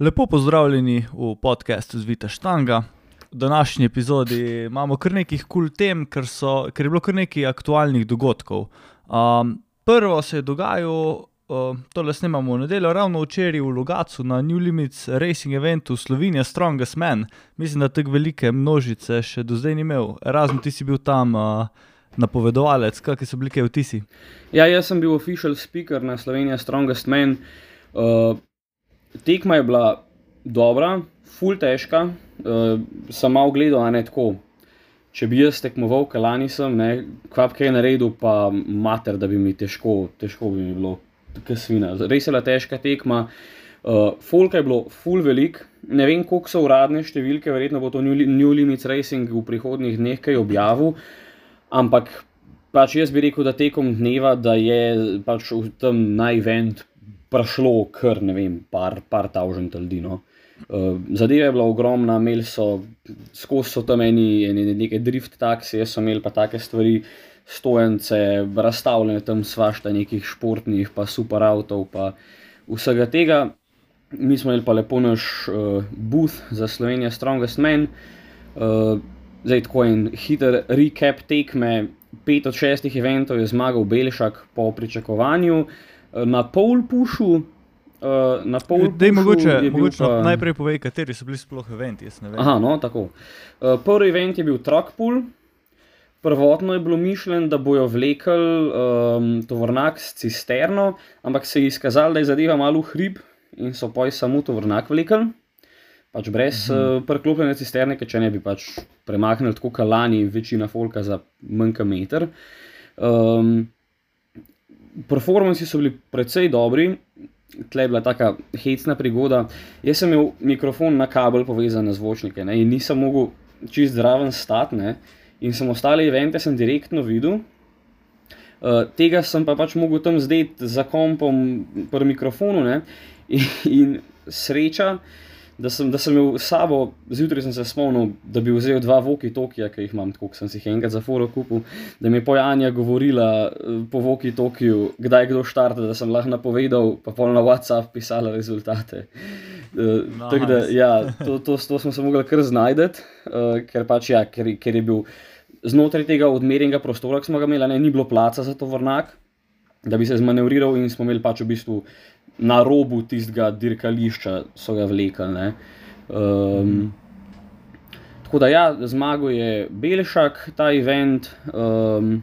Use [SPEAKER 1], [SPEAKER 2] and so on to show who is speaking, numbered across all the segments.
[SPEAKER 1] Lepo pozdravljeni v podkastu Zvita Štanga. V današnji epizodi imamo kar nekaj kul cool tem, ker, so, ker je bilo kar nekaj aktualnih dogodkov. Um, prvo se je dogajalo, uh, tole snemamo v nedeljo, ravno včeraj v Logacu na New Limits Racing eventu Slovenija Strongest Man. Mislim, da tako velike množice še do zdaj ni imel. Razen ti si bil tam. Uh, Napovedovalec, kakšne so bile vtisi?
[SPEAKER 2] Ja, jaz sem bil official speaker na Slovenija Strongest Man. Uh, tekma je bila dobra, full težka, uh, sem malo gledal, a ne tako. Če bi jaz tekmoval, kaj lani sem, ne, kvap kaj naredil, pa mater, da bi mi težko, težko bi mi bilo, tako svina. Res je bila težka tekma. Uh, Folka je bilo full velik, ne vem, koliko so uradne številke, verjetno bo to New, New Limits Racing v prihodnih dneh kaj objavil, ampak pač jaz bi rekel, da tekom dneva, da je pač v tem na event prišlo kar ne vem, par, par tavžen ljudi. No. Uh, zadeva je bila ogromna, imeli so skozi so tam eni, eni neke drift taksi, jaz sem imel pa take stvari, stojence, razstavljene tam svašta nekih športnih, pa super avtov, pa vsega tega. Mi smo imeli pa lepo naš uh, booth za Slovenijo, Strongest Man. Uh, zdaj tako en hiter recap tekme. Pet od šestih eventov je zmagal Belšak po pričakovanju, uh, na pol pušu. Uh, na pol
[SPEAKER 1] pušu mogoče, mogoče pa... najprej povej, kateri so bili sploh eventi.
[SPEAKER 2] Aha, no, tako. Uh, prvi event je bil Truckpool. Prvotno je bilo mišljeno, da bojo vlekel um, tovornjak s cisterno, ampak se je izkazalo, da je zadeva malo hrib in so poj samo tovornjak vlekel. Pač brez -huh. uh, preklopljene cisterne, če ne bi pač premaknili tako kalani, večina folka za manjka meter. Um, performanci so bili precej dobri, tle je bila taka hecna prigoda. Jaz sem imel mikrofon na kabel povezan na zvočnike ne, in nisem mogel čist zraven stati. In sem ostale evente sem direktno videl. Uh, tega sem pa pač mogel tam zdaj za kompom pri mikrofonu ne, in, in sreča da sem, da sem imel s sabo, zjutraj sem se spomnil, da bi vzel dva voki Tokija, ki jih imam, tako sem si jih enkrat za foro kupil, da mi je pojanja govorila eh, po voki Tokiju, kdaj kdo štarta, da sem lahko napovedal, pa pol na WhatsApp pisala rezultate. Uh, nice. da, ja, to, to, to smo se mogli kar znajti, uh, ker, pač, ja, ker, ker je bil znotraj tega odmerjenega prostora, ki smo ga imeli, ne, ni bilo placa za to vrnak, da bi se zmanevriral in smo imeli pač v bistvu na robu tistega dirkališča so ga vlekli. Um, tako da, ja, zmagal je Belšak, ta event. Um,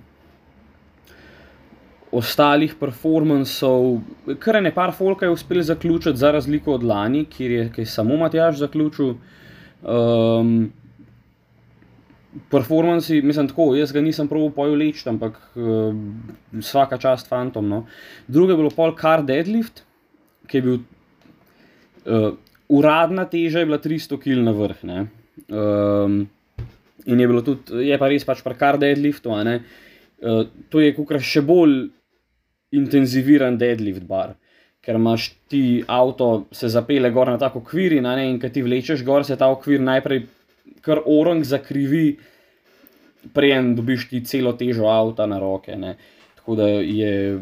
[SPEAKER 2] Ostalih performancev, kar je nekaj folka je uspel zaključiti, za razliko od lani, kjer je, je samo Matjaš zaključil. Um, performanci, mislim, tako, jaz ga nisem prav pojel leč, ampak uh, vsaka čast fantom. No. Drugo je bilo pol kar deadlift, ki je bil uh, uradna teža, je bila 300 kg na vrh. Um, in je bilo tudi, je pa res pač prekar deadlift. Uh, to je kukra še bolj intenziviran deadlift bar. Ker imaš ti avto, se zapele gor na tako kvir, in, in ki ti vlečeš gor, se ta okvir najprej kar orang zakrivi, prejem dobiš ti celo težo avta na roke. Ne. Tako da je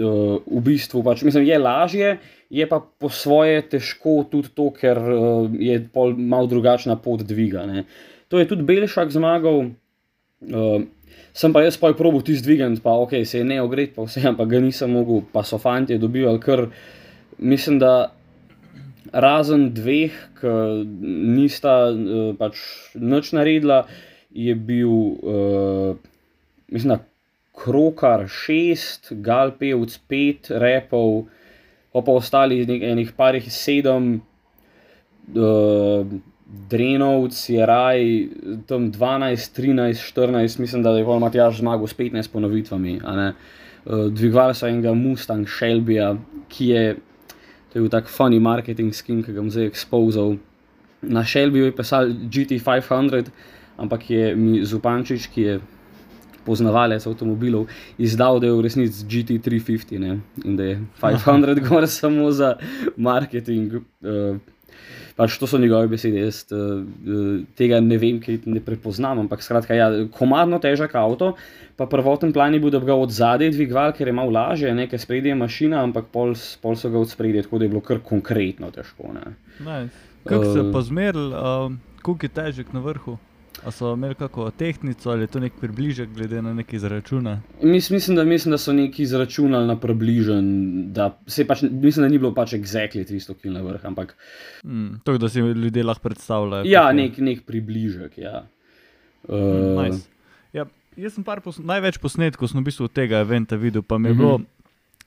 [SPEAKER 2] uh, v bistvu pač, mislim, je lažje, je pa po svoje težko tudi to, ker uh, je malo drugačna pot dviga. Ne. To je tudi Belšak zmagal. Uh, sem pa jaz pa je probil ti zdvigati, pa ok, se je ne ogret, pa vse, ampak ga nisem mogel, pa so fanti dobivali kar, mislim, da razen dveh, ki nista uh, pač nič naredila, je bil, uh, mislim, da Krokar 6, Galpevc 5, Repov, pa pa ostali nekaj parih 7, uh, Drenovc je raj, tam 12, 13, 14, mislim, da je pa Matjaž zmagal s 15 ponovitvami. Uh, dvigovali so enega Mustang Shelbyja, ki je, to je bil tak funny marketing skin, ki ga bom zdaj expozal. Na Shelbyju je pisal GT500, ampak je mi Zupančič, ki je poznavalec avtomobilov, izdal, da je v resnici GT350 ne? in da je 500 gor samo za marketing. Uh, Pač to so njegove besede, jaz uh, tega ne vem, kaj ne prepoznam. Ampak skratka, ja, komadno težak avto, pa prvoten plan je bil, da bi ga od zadaj dvigal, ker je malo lažje, nekaj spredje je mašina, ampak pol, pol so ga od spredje, tako da je bilo kar konkretno težko.
[SPEAKER 1] Nice. Kako se je pa zmeril, uh, koliko je težek na vrhu? A so imeli kako tehnico ali je to nek približek, glede na neki izračune?
[SPEAKER 2] Mis, mislim, da, mislim, da so neki izračunali na približen, da pač, mislim, da ni bilo pač exactly 300 km na vrh. Ampak,
[SPEAKER 1] mm, to, da si ljudje lahko predstavljajo.
[SPEAKER 2] Ja, nek, nek približek. Ja.
[SPEAKER 1] Uh, nice. ja, jaz sem pos največ posnetkov v bistvu tega eventa videl, pa mi je uh -huh. bilo.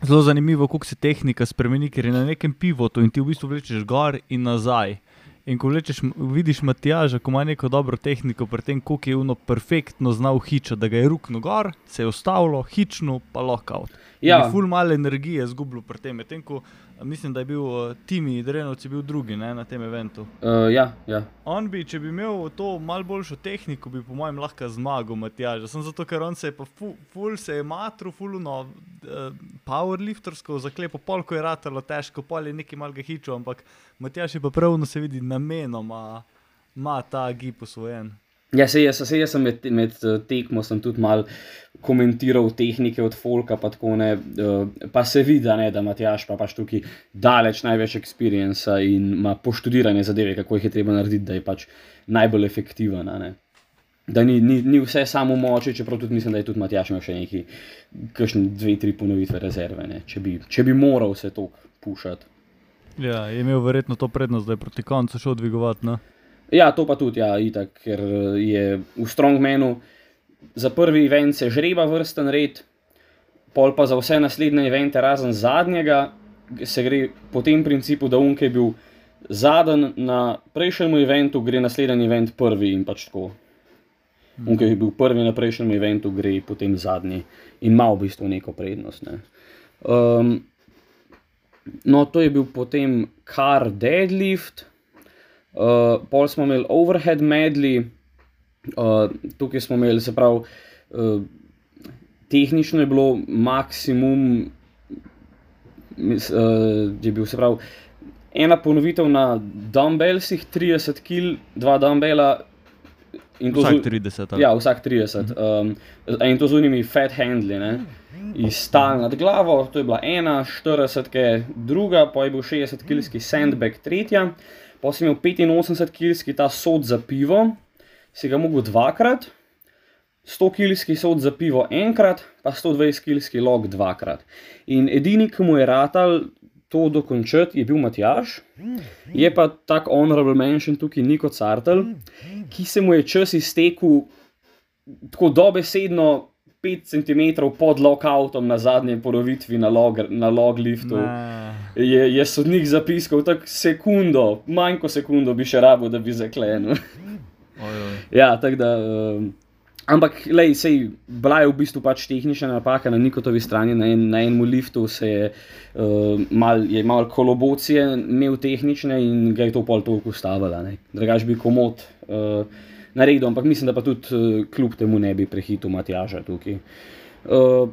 [SPEAKER 1] Zelo zanimivo, kako se tehnika spremeni, ker je na nekem pivotu in ti v bistvu vlečeš gor in nazaj. In ko lečeš, vidiš Matjaža, ko ima neko dobro tehniko, pri tem, kako je uno perfektno znal hičo, da ga je rukno gor, se je ustavilo, hično pa lockout. Ja. Ful malo energije zgubil pri tem, tem ko mislim, da je bil uh, Timi Drenovci bil drugi ne, na tem eventu.
[SPEAKER 2] Uh, ja, ja.
[SPEAKER 1] On bi, če bi imel to malo boljšo tehniko, bi po mojem lahko zmagal Matjaža. Sem zato, ker on se je pa ful, ful se je matru, fulno uh, powerliftersko zaklepo, pol ko je ratalo težko, pol je nekaj malga hičo, ampak Matjaž je pa pravno se vidi namenoma, ima ta gib usvojen.
[SPEAKER 2] Ja, se jaz, se jaz sem med, med eh, tekmo tudi malo komentiral tehnike od Folka, pa, tako, ne, uh, pa se vidi, ne, da Matjaš pa pač tukaj daleč največ experienca in ima poštudirane zadeve, kako jih je treba narediti, da je pač najbolj efektiven. Ne. Da ni, ni, ni vse samo moče, čeprav tudi mislim, da je tudi Matjaš imel še neki, kakšne dve, tri ponovitve rezerve, ne, če, bi, če bi moral se to pušati.
[SPEAKER 1] Ja, je imel verjetno to prednost, da je proti koncu šel dvigovati.
[SPEAKER 2] Ja, to pa tudi, ja, itak, ker je v Strongmanu za prvi event se žreba vrsten red, pol pa za vse naslednje evente, razen zadnjega, se gre po tem principu, da unke je bil zadnji na prejšnjem eventu, gre naslednji event prvi in pač tako. Unke je bil prvi na prejšnjem eventu, gre potem zadnji in ima v bistvu neko prednost. Ne. Um, no, to je bil potem kar deadlift. Uh, pol smo imeli overhead medley, uh, tukaj smo imeli, se pravi, uh, tehnično je bilo maksimum, uh, je bil se pravi, ena ponovitev na dumbbellsih, 30 kg, dva dumbbella.
[SPEAKER 1] Vsak 30.
[SPEAKER 2] Ja, vsak 30. Um, in to z unimi fat handli, ne? iz stal nad glavo, to je bila ena, 40 kg, druga, pa je bil 60 kg sandbag, tretja. Pa si imel 85 kg ta sod za pivo, si ga mogel dvakrat, 100 kg sod za pivo enkrat, pa 120 kg log dvakrat. In edini, ki mu je ratal to dokončati, je bil Matjaš, je pa tako honorable mention tukaj Niko Cartel, ki se mu je čas iztekel tako dobesedno. 5 cm pod lockoutom na zadnji porovitvi na log, na log liftu. Je, je sodnik zapiskal tako sekundo, manj kot sekundo bi še rabo, da bi zaklenil. ja, tako da. Um, ampak, lej, sej, bila je v bistvu pač tehnična napaka na nikotovi strani, na, en, na enem liftu se je uh, mal, mal kolobocije imel tehnične in ga je to pol toliko ustavila. Drugač bi komod. Uh, naredil, ampak mislim, da pa tudi uh, kljub temu ne bi prehitil Matjaža tukaj. Uh,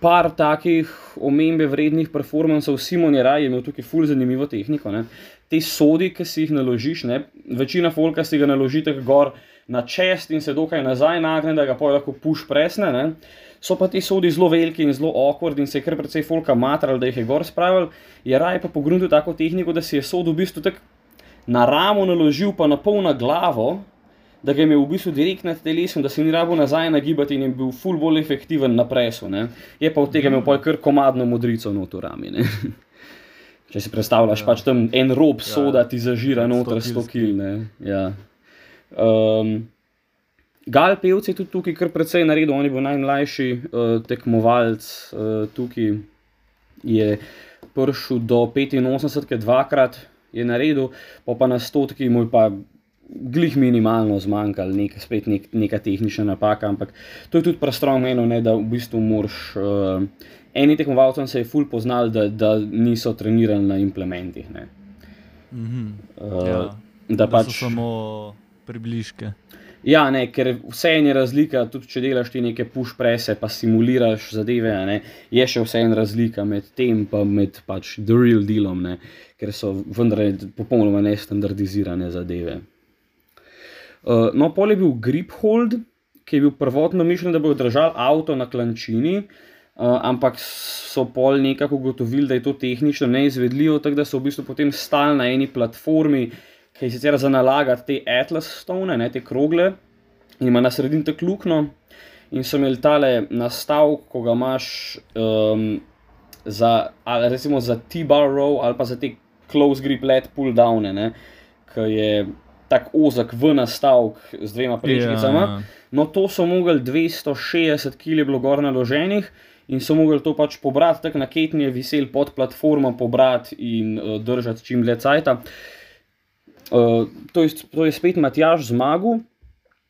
[SPEAKER 2] par takih omembe vrednih performancev, Simon je raj imel tukaj ful zanimivo tehniko. Ne? Te sodi, ki si jih naložiš, ne? večina folka si ga naložite gor na čest in se dokaj nazaj nagne, da ga pa lahko puš presne. Ne? So pa ti sodi zelo veliki in zelo okvard in se je kar precej folka matral, da jih je gor spravil. Je raj pa pogrunil tako tehniko, da si je sod v bistvu tako na ramo naložil, pa na pol na glavo, da ga je imel v bistvu direkt nad telesom, da se ni rabo nazaj nagibati in je bil ful bolj efektiven na presu. Ne? Je pa od tega imel pol kar komadno modrico noto rami. Ne? Če si predstavljaš, ja. pač tam en rob ja. soda ti zažira noter 100 kil. Ja. Um, Gal pevci je tudi tukaj kar precej naredil, on je bil najmlajši uh, tekmovalec uh, tukaj, je prišel do 85, dvakrat, je naredil, pa, pa na stotki mu je pa glih minimalno zmanjkalo, nek, spet nek, neka tehnična napaka. Ampak to je tudi prestrong meni, da v bistvu moraš. Uh, eni tekmovalci se je ful poznali, da, da niso trenirali na implementih.
[SPEAKER 1] Mm -hmm. uh, ja, da, da pač, so samo približke.
[SPEAKER 2] Ja, ne, ker vse je razlika, tudi če delaš ti neke push prese, pa simuliraš zadeve, ne, je še vse en razlika med tem in med pač the real dealom, ne, ker so vendar popolnoma nestandardizirane zadeve. Uh, no, pol je bil grip hold, ki je bil prvotno mišljen, da bo držal avto na klančini, uh, ampak so pol nekako ugotovili, da je to tehnično neizvedljivo, tako da so v bistvu potem stali na eni platformi ki je sicer za nalagati te Atlas stone, ne te krogle, in ima na sredini te klukno. In so imeli tale nastav, ko ga imaš um, za, recimo za T-bar row ali pa za te close grip let pull down, ki je tako ozek v nastavek z dvema prečnicama. Yeah. Ja. No, to so mogli 260 kg gor naloženih. In so mogli to pač pobrati, tako na ketni je visel pod platformo, pobrati in uh, držati čim dlje cajt. Uh, Uh, to, je, to je spet Matjaš zmagal,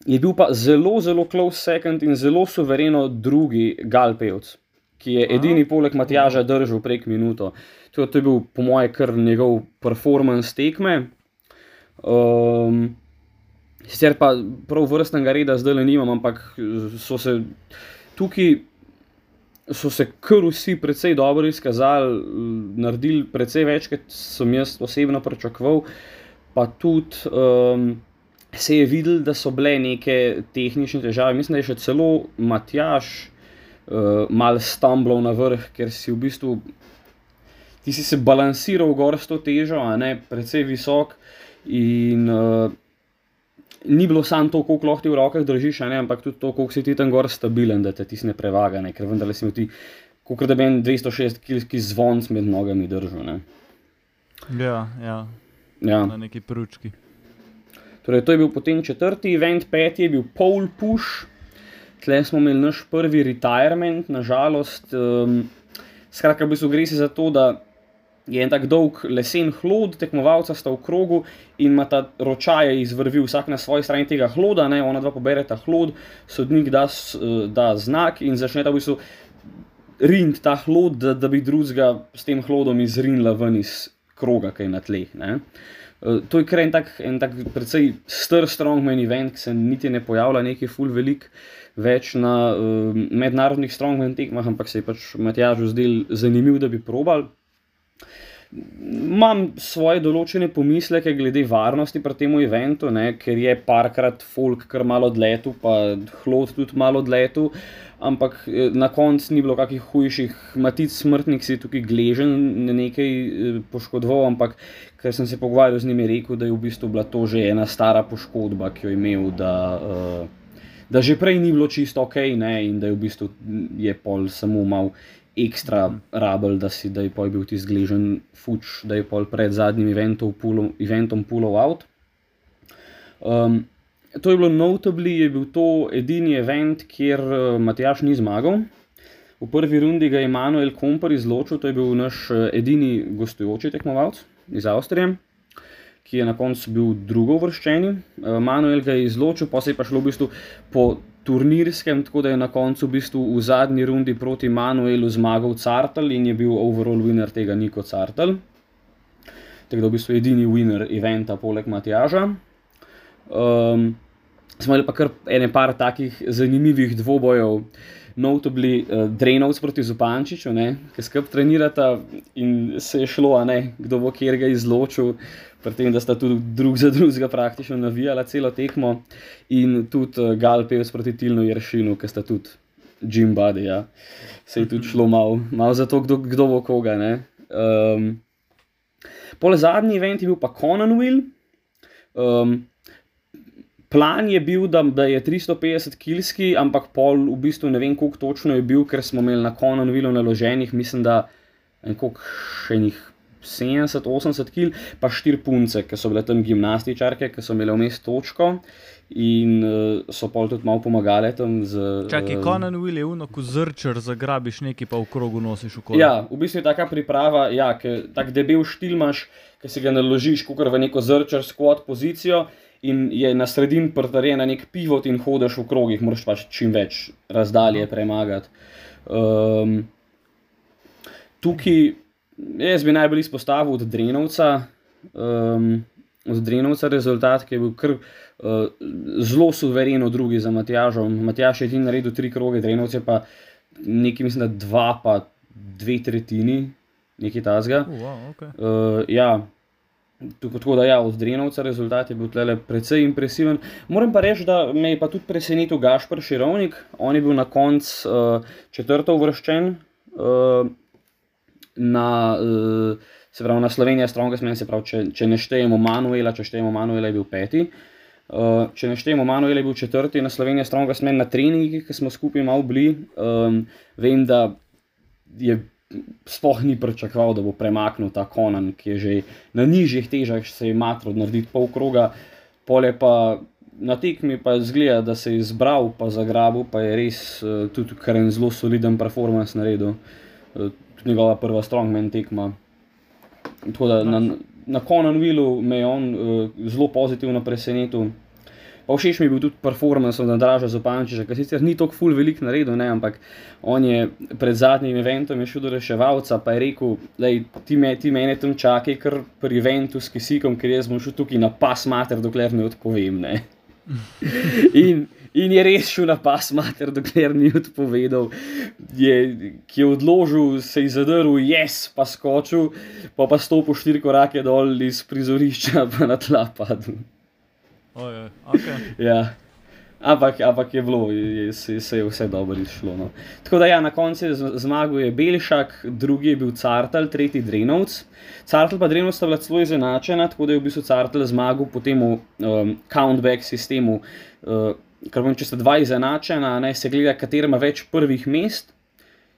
[SPEAKER 2] je bil pa zelo, zelo close second in zelo suvereno drugi Galpejc, ki je edini Aha. poleg Matjaža držal prek minuto. To, to je bil, po mojem, kar njegov performance tekme. Um, sicer pa prav vrstnega reda zdaj le nimam, ampak so se tukaj. So se kar vsi precej dobro izkazali, naredili precej več, kot sem jaz osebno pričakoval. Uh, pa tudi um, se je videl, da so bile neke tehnične težave. Mislim, da je še celo Matjaš uh, mal stumblal na vrh, ker si v bistvu ti si se balansiral gor s to težo, a ne precej visok. In uh, ni bilo samo to, koliko lahko ti v rokah držiš, ne, ampak tudi to, koliko si ti tam gor stabilen, da te ti ne prevaga, ne, ker vendar si ti. Kot da bi en 206 kg zvonc med nogami držal.
[SPEAKER 1] Ja, ja
[SPEAKER 2] ja.
[SPEAKER 1] na neki pručki.
[SPEAKER 2] Torej, to je bil potem četrti event, peti je bil Pole Push, tleh smo imeli naš prvi retirement, nažalost. Um, skratka, v bistvu gre se za to, da je en tak dolg lesen hlod, tekmovalca sta v krogu in ima ta ročaje izvrvi vsak na svoji strani tega hloda, ne? ona dva pobereta hlod, sodnik da, da znak in začne ta v bistvu rind ta hlod, da, da bi drugega s tem hlodom izrinila ven iz kroga, ki je na tleh. Ne. Eh, to je kar en tak, en tak precej star strongman event, ki se niti ne pojavlja nekaj ful velik več na uh, mednarodnih strongman tekmah, ampak se je pač Matjažu zdel zanimiv, da bi probal. Imam svoje določene pomisleke glede varnosti pri tem eventu, ne, ker je parkrat folk kar malo odletel, pa hlod tudi malo odletel. Ampak eh, na koncu ni bilo kakih hujših, matic smrtnik si tukaj gležen, ne nekaj eh, poškodoval, ampak ker sem se pogovarjal z njimi, rekel, da je v bistvu bila to že ena stara poškodba, ki jo je imel. Da, uh, da že prej ni bilo čisto ok, ne, in da je v bistvu je pol samo mal. Ekstra rabel, da si da je pol bil ti zgležen, fuč, da je pol pred zadnjim eventom pulov out. Um, to je bilo notably, je bil to edini event, kjer uh, Matjaš ni zmagal. V prvi rundi ga je Manuel Kompar izločil, to je bil naš uh, edini gostujoči tekmovalec iz Avstrije, ki je na koncu bil drugo vrščeni. Uh, Manuel ga je izločil, pa se je pa šlo v bistvu po turnirskem, tako da je na koncu v, bistvu v zadnji rundi proti Manuelu zmagal Cartel in je bil overall winner tega Niko Cartel. Tako da v bistvu edini winner eventa poleg Matjaža. Um, smo imeli pa kar ene par takih zanimivih dvobojev. Notably, uh, Drenovc proti Zupančiču, ki skrb trenirata in se je šlo, ne, kdo bo kjer ga izločil, pri tem, da sta tudi drug za drugega praktično navijala celo tekmo, in tudi uh, Galpevc proti Tilnu Jeršinu, ki sta tudi Jim Buddy. Ja. Se je tudi šlo malo mal za to, kdo, kdo bo koga. Um, Pole zadnji event je bil pa Conan Will. Um, Plan je bil, da, da je 350 kilski, ampak pol v bistvu ne vem, koliko točno je bil, ker smo imeli na koncu vilo naloženih, mislim, da še njih 70-80 kil, pa štiri punce, ki so bile tam gimnastičarke, ki so imele vmes točko. In uh, so pa tudi malo pomagali tam z.
[SPEAKER 1] Čakaj, uh, Conan Will je uno, ko zrčer zagrabiš nekaj, pa v krogu nosiš v kolo.
[SPEAKER 2] Ja, v bistvu je taka priprava, ja, tako debel štil imaš, ki si ga naložiš, kot v neko zrčer squat pozicijo in je na sredini prtarjen nek pivot in hodiš v krogih, moraš pač čim več razdalje premagati. Um, tukaj jaz bi najbolj izpostavil od Drenovca, um, od Drenovca rezultat, ki je bil kar uh, zelo suvereno drugi za Matjažom. Matjaž je ti naredil tri kroge, Drenovce pa nekaj, mislim, da dva, pa dve tretjini, nekaj tasga.
[SPEAKER 1] Uh, wow, okay.
[SPEAKER 2] uh, ja. Tako da, ja, od Drenovca rezultat je bil tle precej impresiven. Moram pa reči, da me je pa tudi presenetil Gašpr Širovnik. On je bil na koncu uh, četrto uvrščen uh, na, uh, se pravi, na Slovenija Strongest Man, se pravi, če, če ne štejemo Manuela, če štejemo Manuela, je bil peti. Uh, če ne štejemo Manuela, je bil četrti na Slovenija Strongest Man na treningih, ki smo skupaj malo bili. Um, vem, da je sploh ni pričakoval, da bo premaknil ta konan, ki je že na nižjih težah, se je matro narediti pol kroga, pole pa na tekmi pa zgleda, da se je izbral, pa zagrabil, pa je res uh, tudi kar en zelo soliden performance naredil, uh, tudi njegova prva strongman tekma. Tako da na, na Conan Willu me je on uh, zelo pozitivno presenetil. Pa všeč mi je bil tudi performance od Andraža Zopančiča, ki sicer ni tako ful velik naredil, ne, ampak on je pred zadnjim eventom šel do reševalca, pa je rekel, da ti, me, ti mene tam čakaj, ker pri eventu s kisikom, ker jaz bom šel tukaj na pas mater, dokler ne odpovem. Ne. In, in je res šel na pas mater, dokler ni odpovedal, je, ki je odložil, se je zadrl, jaz pa skočil, pa pa stopil štiri korake dol iz prizorišča, pa na tla padel.
[SPEAKER 1] Ojej, okay.
[SPEAKER 2] ja. Ampak, ampak je bilo, je, se, se je vse dobro izšlo. No. Tako da ja, na koncu je zmagal je Belšak, drugi je bil Cartel, tretji Drenovc. Cartel pa Drenovc sta bila celo izenačena, tako da je v bistvu Cartel zmagal po tem um, countback sistemu. Uh, ker vem, če sta dva izenačena, naj se gleda, kater ima več prvih mest.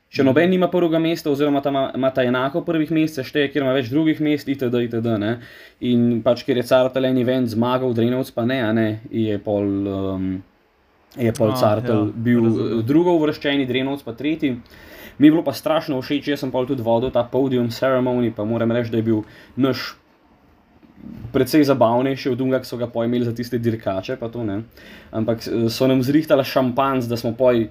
[SPEAKER 2] Če noben nima prvega mesta, oziroma ima ta enako prvih mest, šteje, ker ima več drugih mest, itd. itd. Ne? In pač, ker je Cartel en event zmagal, Drenovc pa ne, ne? je pol, um, je pol ah, Cartel ja, bil razumem. drugo uvrščeni, Drenovc pa tretji. Mi je bilo pa strašno všeč, jaz sem pa tudi vodil ta podium ceremony, pa moram reči, da je bil naš. Predvsej zabavnejši od tega, ki so ga pojmili za tiste dirkače. To, Ampak so nam zrihtali šampanc, da smo pojli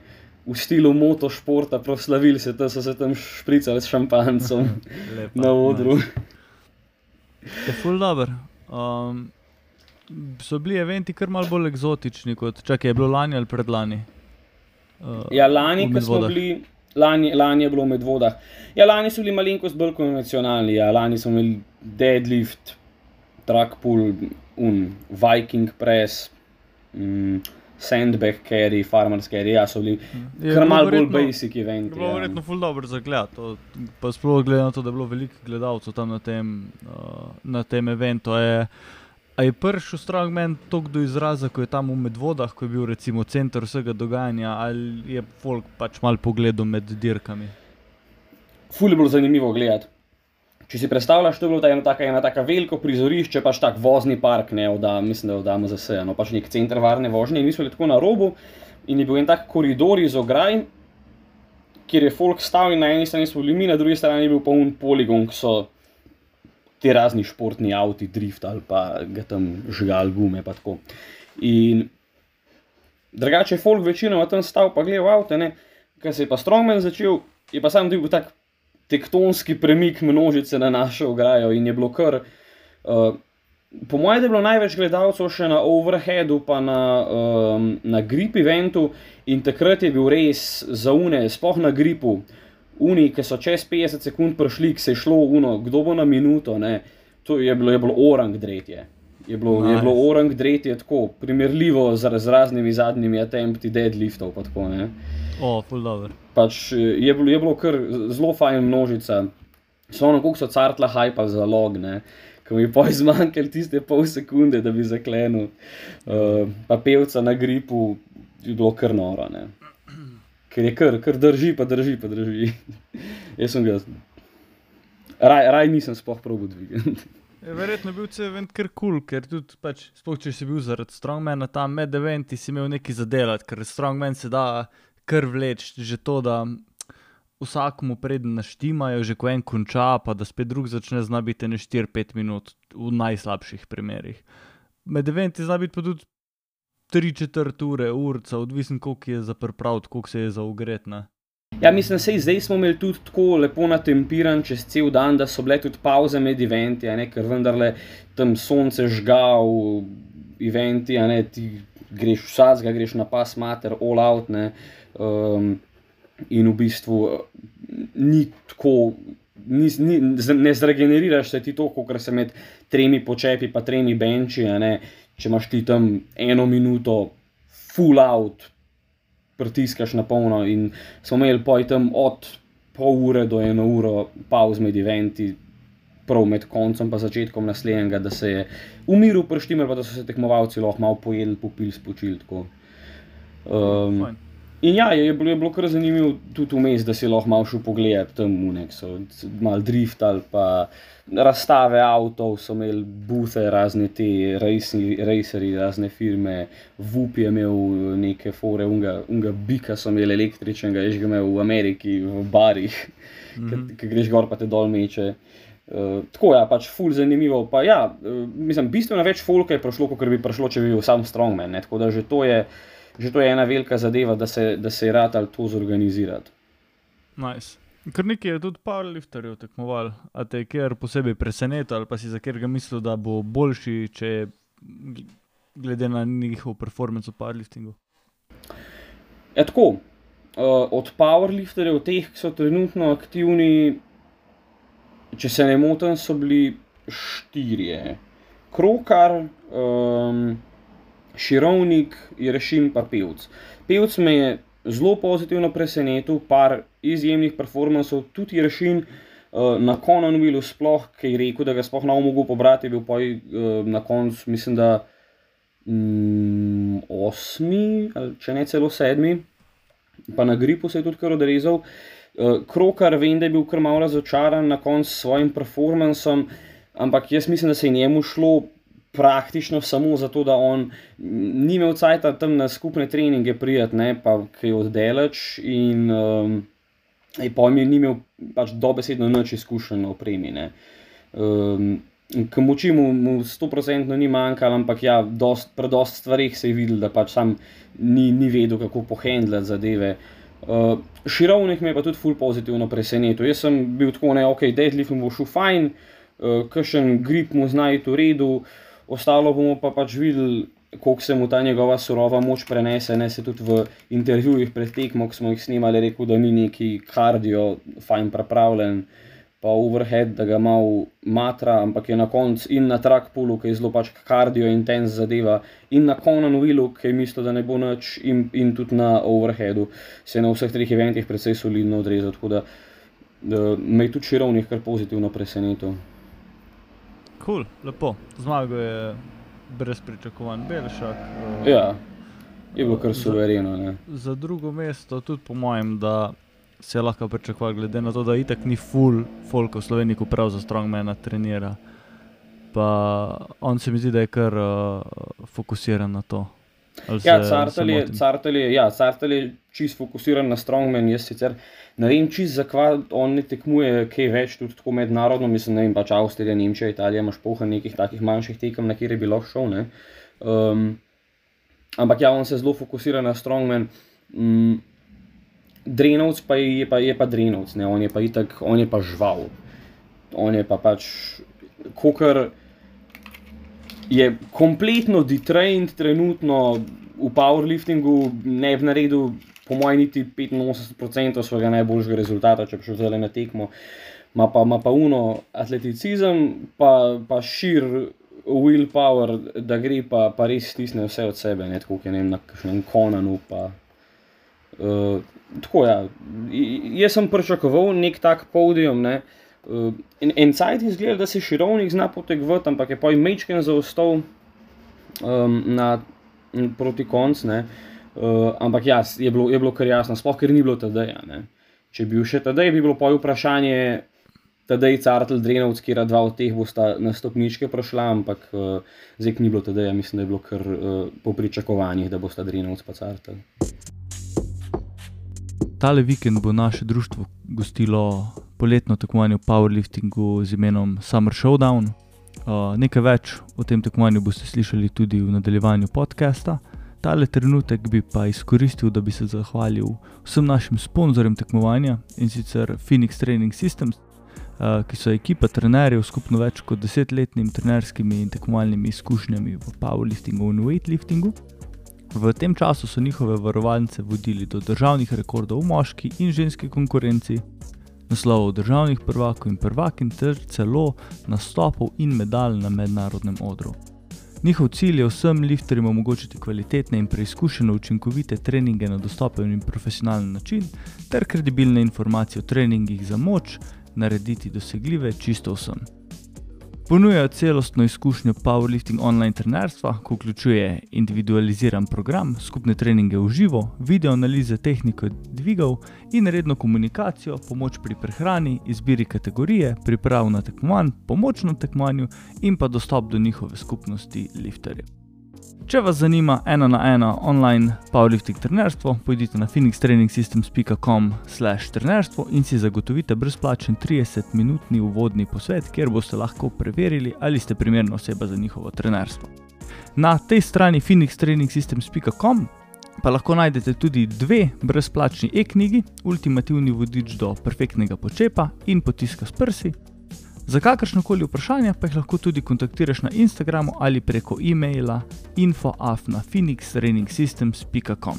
[SPEAKER 2] v slogu motošporta proslavili se, da so se tam špricali s šampancem na odru.
[SPEAKER 1] Je ful dobr. Um, so bili eventi kar malo bolj eksotični kot če je bilo lani ali predlani.
[SPEAKER 2] Uh, ja, lani, ko smo bili. Lani, lani je bilo med vodah. Ja, lani so bili malenkost bolj konvencionalni. Ja. Lani smo imeli deadlift, track pull, un, Viking press. Mm, sandbag carry, farmers carry, ja, so bili mm. kar malo bolj basic eventi.
[SPEAKER 1] Bilo je ja. verjetno ful dobro za gled, pa sploh glede na to, da je bilo veliko gledalcev tam na tem, uh, na tem eventu. Je, a je prišel Strongman tako do izraza, ko je tam v medvodah, ko je bil recimo center vsega dogajanja, ali je folk pač mal pogledal med dirkami?
[SPEAKER 2] Ful je bilo zanimivo gledati. Če si predstavljaš, to je bilo ta ena taka, ena taka veliko prizorišče, pač tak vozni park, ne, da mislim, da odamo za vse, no pač nek center varne vožnje. In mi smo bili tako na robu in je bil en tak koridor iz ograj, kjer je folk stal in na eni strani smo bili mi, na drugi strani je bil poln poligon, ki so ti razni športni avti, drift ali pa ga tam žgal gume. In drugače je folk večinoma tam stal, pa gledal avto, ker se je pa Strongman začel, je pa sam bil tak tektonski premik množice na našo ograjo in je bilo kar. Uh, po mojem, je bilo največ gledalcev še na overheadu, pa na, um, na grip eventu in takrat je bil res za une, spoh na gripu. Uni, ki so čez 50 sekund prišli, ki se je šlo uno, kdo bo na minuto, ne? to je bilo, je bilo orang dretje. Je bilo, nice. je bilo orang dretje tako, primerljivo z, raznimi zadnjimi attempti deadliftov. Tako,
[SPEAKER 1] O, full dobro.
[SPEAKER 2] Pač eh, je, bilo, je bilo kar zelo fajn množica. So ono, kako so cartla hajpa za log, ne. Ko mi je poj zmanjkalo tiste pol sekunde, da bi zaklenil. Uh, pa pevca na gripu je bilo kar noro, ne. Ker je kar, kar drži, pa drži, pa drži. Jaz sem ga. Raj, raj nisem spoh dvigati.
[SPEAKER 1] Verjetno je bil cel event kar kul, cool, ker tudi, pač, spoh, če si bil zaradi Strongmana tam med eventi, si imel nekaj zadelati, ker Strongman se da kar vleč, že to, da vsakmu prednjo naštimajo, že ko en konča, pa da spet drug začne znabiti ne 4-5 minut, v najslabših primerih. Med eventi zna biti pa tudi 3-4 ure, urca, odvisen, koliko je za pripraviti, koliko se je za ugretna.
[SPEAKER 2] Ja, mislim, da se zdaj smo imeli tudi tako lepo natempiran čez cel dan, da so bile tudi pauze med eventi, ker vendarle tam sonce žgal, eventi, a ne ti greš vsaj, greš na pas, mater, all out. Ne, um, in v bistvu ni tako. Ni, ni, ne zregeneriraš se ti to, kot se med tremi počepi, pa tremi benči. Če imaš ti tam eno minuto, full out, pritiskaš na polno. In smo imeli pojem od pol ure do eno uro, pauz med eventi, prav med koncem in začetkom naslednjega, da se je umiril, prštimer, pa da so se tekmovalci lahko malo pojedli, popili, spočili. Um, in ja, je, bilo, je bilo kar zanimivo tudi vmes, da si lahko malo šel pogledat tam v nek, so malo drift ali pa razstave avtov, so imeli bute, razne te racerji, razne firme, VUP je imel neke fore, unga, unga bika so imeli električnega, je že imel v Ameriki, v barih, mm -hmm. ki greš gor pa te dol meče. Uh, tako je, ja, pač ful zanimivo. Pa, ja, uh, mislim, bistveno več folka je prišlo, kot bi prišlo, če bi bil sam strongman. Ne? Tako da že to, je, že to je ena velika zadeva, da se, da se je rad ali to zorganizirati.
[SPEAKER 1] Nice. Ker nekaj je tudi powerlifterjev tekmoval, a te je kjer posebej presenetil, ali pa si za katerega mislil, da bo boljši, če glede na njihov performance v powerliftingu.
[SPEAKER 2] Je ja, tako. Uh, od powerlifterjev, teh, ki so trenutno aktivni, če se ne motim, so bili štirje. Krokar, um, Širovnik, Jerešim pa Pevc. Pevc me je zelo pozitivno presenetil, par izjemnih performancev, tudi Rešin uh, na koncu bil sploh, ki je rekel, da ga sploh ne bo mogel pobrati, bil pa uh, na koncu, mislim, da mm, osmi, če ne celo sedmi, pa na gripu se je tudi kar odrezal. Uh, Krokar, vem, da je bil kar malo razočaran na koncu s svojim performancem, ampak jaz mislim, da se je njemu šlo praktično samo zato, da on ni imel cajta tam na skupne treninge prijeti, ne pa kaj oddelač in um, pa mi ni imel pač dobesedno noč izkušen na opremi. Um, K moči mu, 100% ni manjkalo, ampak ja, dost, predost stvarih se je videl, da pač sam ni, ni vedel, kako pohendlati zadeve. Uh, Širovnik me je pa tudi ful pozitivno presenetil. Jaz sem bil tako, ne, ok, deadlift mu bo šel fajn, uh, kakšen grip mu znaj v redu, uh, ostalo bomo pa pač videli, koliko se mu ta njegova surova moč prenese. Ne se tudi v intervjujih pred tekmo, ki smo jih snimali, rekel, da ni neki kardio, fajn pripravljen, pa overhead, da ga malo matra, ampak je na koncu in na trackpulu, ki je zelo pač kardio intens zadeva, in na Conan Willu, ki je mislil, da ne bo noč, in, in tudi na overheadu, se je na vseh treh eventih precej solidno odrezal. Tako da, da me je tudi širovnih kar pozitivno presenetil
[SPEAKER 1] cool, lepo. Zmagal je brez pričakovanj, Belšak.
[SPEAKER 2] Uh, ja, je bilo kar suvereno.
[SPEAKER 1] Za, za drugo mesto, tudi po mojem, da se je lahko pričakoval, glede na to, da itak ni full folk v Sloveniji, prav za strongmana trenira. Pa on se mi zdi, da je kar uh, fokusiran na to.
[SPEAKER 2] Ja, Cartel je, ja, je čist fokusiran na strongman. Jaz sicer ne vem, čist zakaj on ne tekmuje, kaj več tudi tako mednarodno. Mislim, ne vem, pač Avstrija, Nemčija, Italija, imaš poha nekih takih manjših tekem, na kjer je bilo šel. Um, ampak ja, on se zelo fokusira na strongman. Um, Drenovc pa je, je pa, je pa Drenovc, ne? on je pa itak, on je pa žival. On je pa pač, kokar je kompletno detrained, trenutno v powerliftingu ne bi naredil, po mojem, niti 85% svojega najboljšega rezultata, če bi šel zdaj na tekmo. Ma pa, ma pa uno atleticizem, pa, pa šir willpower, da gre pa, pa res stisne vse od sebe, ne tako, ki je ne vem, na kakšnem konanu. Pa, uh, tako ja, jaz sem pričakoval nek tak podium. Ne, uh, en en cajt izgleda, da se širovnik zna potegovati, ampak je pa jim mečken zaostal um, na, proti koncu. Uh, ampak ja, je bilo, je bilo kar jasno, sploh ker ni bilo tedaj. Če bi bil še tedaj, bi bilo pa vprašanje, tedaj Cartel, Drenovc, kjer dva od teh bosta na stopničke prošla, ampak uh, zdaj ni bilo tedaj, mislim, da je bilo kar uh, po pričakovanjih, da bosta Drenovc pa Cartel.
[SPEAKER 1] Tale vikend bo naše društvo gostilo poletno tekmovanje v powerliftingu z imenom Summer Showdown. Uh, nekaj več o tem tekmovanju boste slišali tudi v nadaljevanju podcasta. Tale trenutek bi pa izkoristil, da bi se zahvalil vsem našim sponzorjem tekmovanja in sicer Phoenix Training Systems. uh, ki so ekipa trenerjev, skupno več kot desetletnimi trenerskimi in tekmovalnimi izkušnjami v powerliftingu in weightliftingu. V tem času so njihove varovalnice vodili do državnih rekordov v moški in ženski konkurenci, naslovov državnih prvakov in prvakin, ter celo nastopov in medalj na mednarodnem odru. Njihov cilj je vsem lifterjem omogočiti kvalitetne in preizkušene učinkovite treninge na dostopen in profesionalen način, ter kredibilne informacije o treningih za moč narediti dosegljive čisto vsem. Ponujajo celostno izkušnjo powerlifting online trenerstva, ki vključuje individualiziran program, skupne treninge v živo, video analize tehnike dvigov in redno komunikacijo, pomoč pri prehrani, izbiri kategorije, priprav na tekmovanj, pomoč na tekmovanju in pa dostop do njihove skupnosti lifterjev. Če vas zanima ena na ena online powerlifting trenerstvo, pojdite na phoenixtrainingssystems.com/trenerstvo in si zagotovite brezplačen 30-minutni uvodni posvet, kjer boste lahko preverili, ali ste primerna oseba za njihovo trenerstvo. Na tej strani phoenixtrainingssystems.com pa lahko najdete tudi dve brezplačni e-knjigi, ultimativni vodič do perfektnega počepa in potiska s prsi. Za kakršno koli vprašanje pa jih lahko tudi kontaktiraš na Instagramu ali preko e-maila infoafna.phoenixtrainingssystems.com.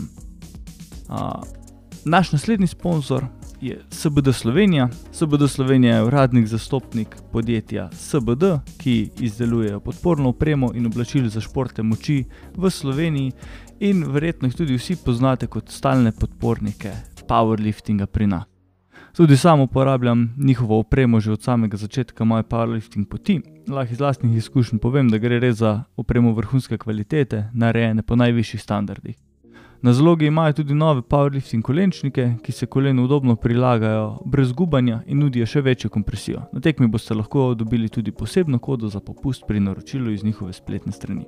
[SPEAKER 1] Naš naslednji sponzor je SBD Slovenija. SBD Slovenija je uradnik zastopnik podjetja SBD, ki izdeluje podporno opremo in oblačil za športe moči v Sloveniji, in verjetno jih tudi vsi poznate kot stalne podpornike powerliftinga pri nas. Tudi sam uporabljam njihovo opremo že od samega začetka moje powerlifting poti. Lahko iz vlastnih izkušenj povem, da gre res za opremo vrhunske kvalitete, narejene po najvišjih standardih. Na zalogi imajo tudi nove powerlifting kolenčnike, ki se kolenu udobno prilagajajo brez gubanja in nudijo še večjo kompresijo. Na tekmi boste lahko dobili tudi posebno kodo za popust pri naročilu iz njihove spletne strani.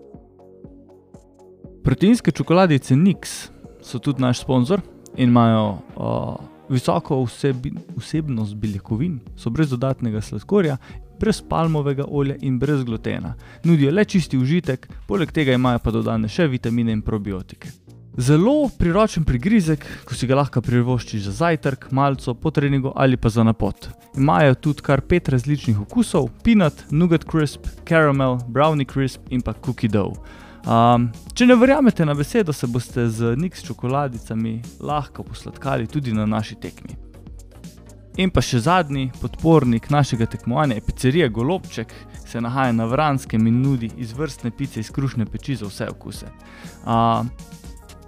[SPEAKER 1] Proteinske čokoladice Nix so tudi naš sponzor in imajo uh, visoko vsebi, vsebnost beljakovin, so brez dodatnega sladkorja, brez palmovega olja in brez glutena. Nudijo le čisti užitek, poleg tega imajo pa dodane še vitamine in probiotike. Zelo priročen prigrizek, ko si ga lahko privoščiš za zajtrk, malce po treningu ali pa za napot. Imajo tudi kar pet različnih okusov: peanut, nougat crisp, caramel, brownie crisp in pa cookie dough. Um, če ne verjamete na besedo, se boste z Nix čokoladicami lahko posladkali tudi na naši tekmi. In pa še zadnji podpornik našega tekmovanja pizzerija Golobček, se nahaja na Vranskem in nudi izvrstne pice iz krušne peči za vse okuse. Uh,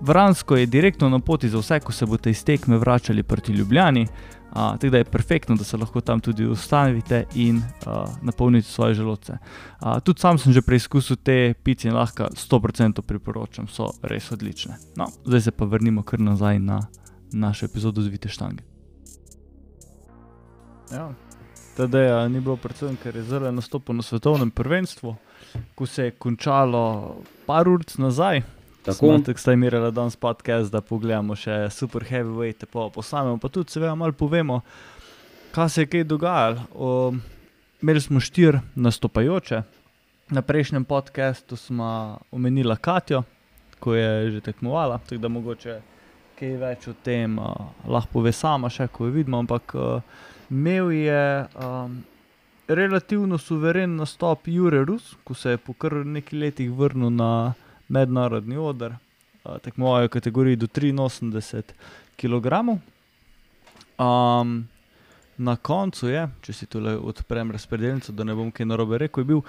[SPEAKER 1] Vransko je direktno na poti za vse, ko se boste iz tekme vračali proti Ljubljani, uh, tako da je perfektno, da se lahko tam tudi ustavite in uh, napolnite svoje želodce. Uh, tudi sam sem že preizkusil te pice in lahko 100% priporočam, so res odlične. No, zdaj se pa vrnimo kar nazaj na našo epizodo z Vite Štange. Ja. Tadej ni bilo predvsem, ker je zelo nastopil na svetovnem prvenstvu, ko se je končalo par ur nazaj.
[SPEAKER 2] Tako.
[SPEAKER 1] Tako ste imeli danes podcast, da pogledamo še super heavyweight, pa posamemo, pa tudi seveda malo povemo, kaj se je kaj dogajalo. O, imeli smo štiri nastopajoče, na prejšnjem podkastu smo omenili Katijo, ko je že tekmovala, tako da mogoče kaj več o tem uh, lahko pove sama, še ko jo vidimo, ampak uh, imel je. Um, Relativno suveren nastop Jure Rus, ko se je po kar nekaj letih vrnil na mednarodni oder, tekmoval je v kategoriji do 83 kg. Um, na koncu je, če si tukaj odprem razpredelnico, da ne bom kaj narobe rekel, je bil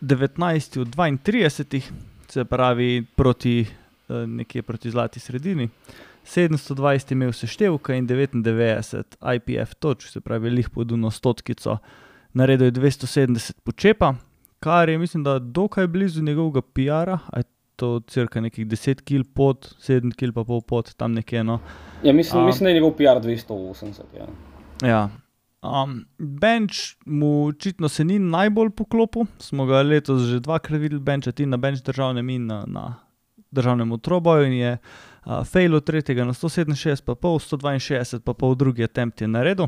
[SPEAKER 1] 19 od 32, se pravi proti, nekje proti zlati sredini. 720 je imel seštevka in 99 IPF točk, se pravi, lih poduno stotkico, naredil je 270 počepa, kar je, mislim, da dokaj blizu njegovega PR-a, to crka nekih 10 kg pod, 7 kg pa pol pod, tam nekje. No.
[SPEAKER 2] Ja, mislim,
[SPEAKER 1] Um,
[SPEAKER 2] mislim, da je njegov PR 280. Ja.
[SPEAKER 1] Ja. Um, bench mu očitno se ni najbolj poklopil, smo ga letos že dvakrat videli, benčati na bench državnem in na, na državnem otroboju in je uh, fail od tretjega na 167, pa pol, 162, pa pol drugi attempt je naredil.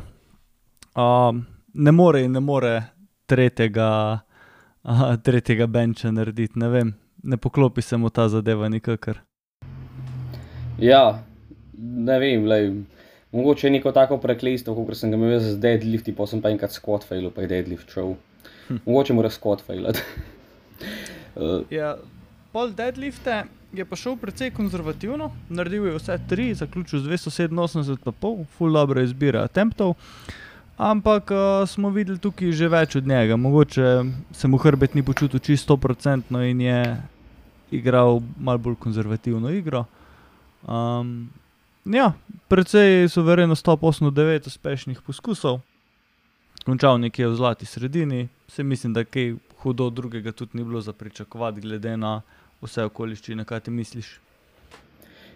[SPEAKER 1] Um, ne more in ne more tretjega, uh, tretjega benča narediti, ne vem, ne poklopi se mu ta zadeva nikakor.
[SPEAKER 2] ja, ne vem, lej, Mogoče je neko tako prekletstvo, kot sem ga imel z deadlifti, pa sem pa enkrat squat failil, pa je deadlift šel. Hm. Mogoče mora squat failati.
[SPEAKER 1] uh. ja, pol deadlifte je pa šel precej konzervativno, naredil je vse tri, zaključil z 287,5, full dobro izbira temptov. Ampak uh, smo videli tukaj že več od njega, mogoče se mu hrbet ni počutil čisto procentno in je igral malo bolj konzervativno igro. Um, Ja, precej so verjetno 189 uspešnih poskusov, končal nekje v zlati sredini, se mislim, da kaj hudo drugega tudi ni bilo za pričakovati, glede na vse okoliščine, kaj ti misliš.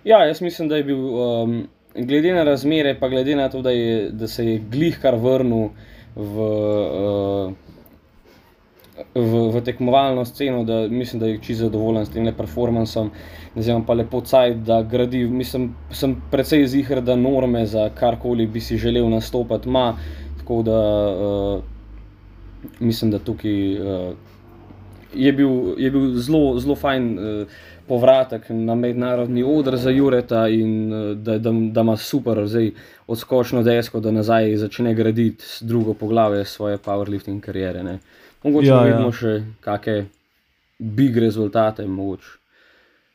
[SPEAKER 2] Ja, jaz mislim, da je bil, um, glede na razmere, pa glede na to, da, je, da se je glih kar vrnil v. Uh, v, v tekmovalno sceno, da mislim, da je čisto zadovoljen s tem performancem. Zdaj pa lepo caj, da gradi. Mislim, sem precej zihar, da norme za karkoli bi si želel nastopati ima. Tako da uh, mislim, da tukaj uh, je bil, je bil zelo, zelo fajn. Uh, Povratek na mednarodni odr za Jureta, in da, da, da ima super, zdaj odskočno desko, da nazaj začne graditi drugo poglavje svoje powerlifting kariere. Uh, Mogoče ja, vidimo ja. še kakšne big rezultate.
[SPEAKER 1] Ja,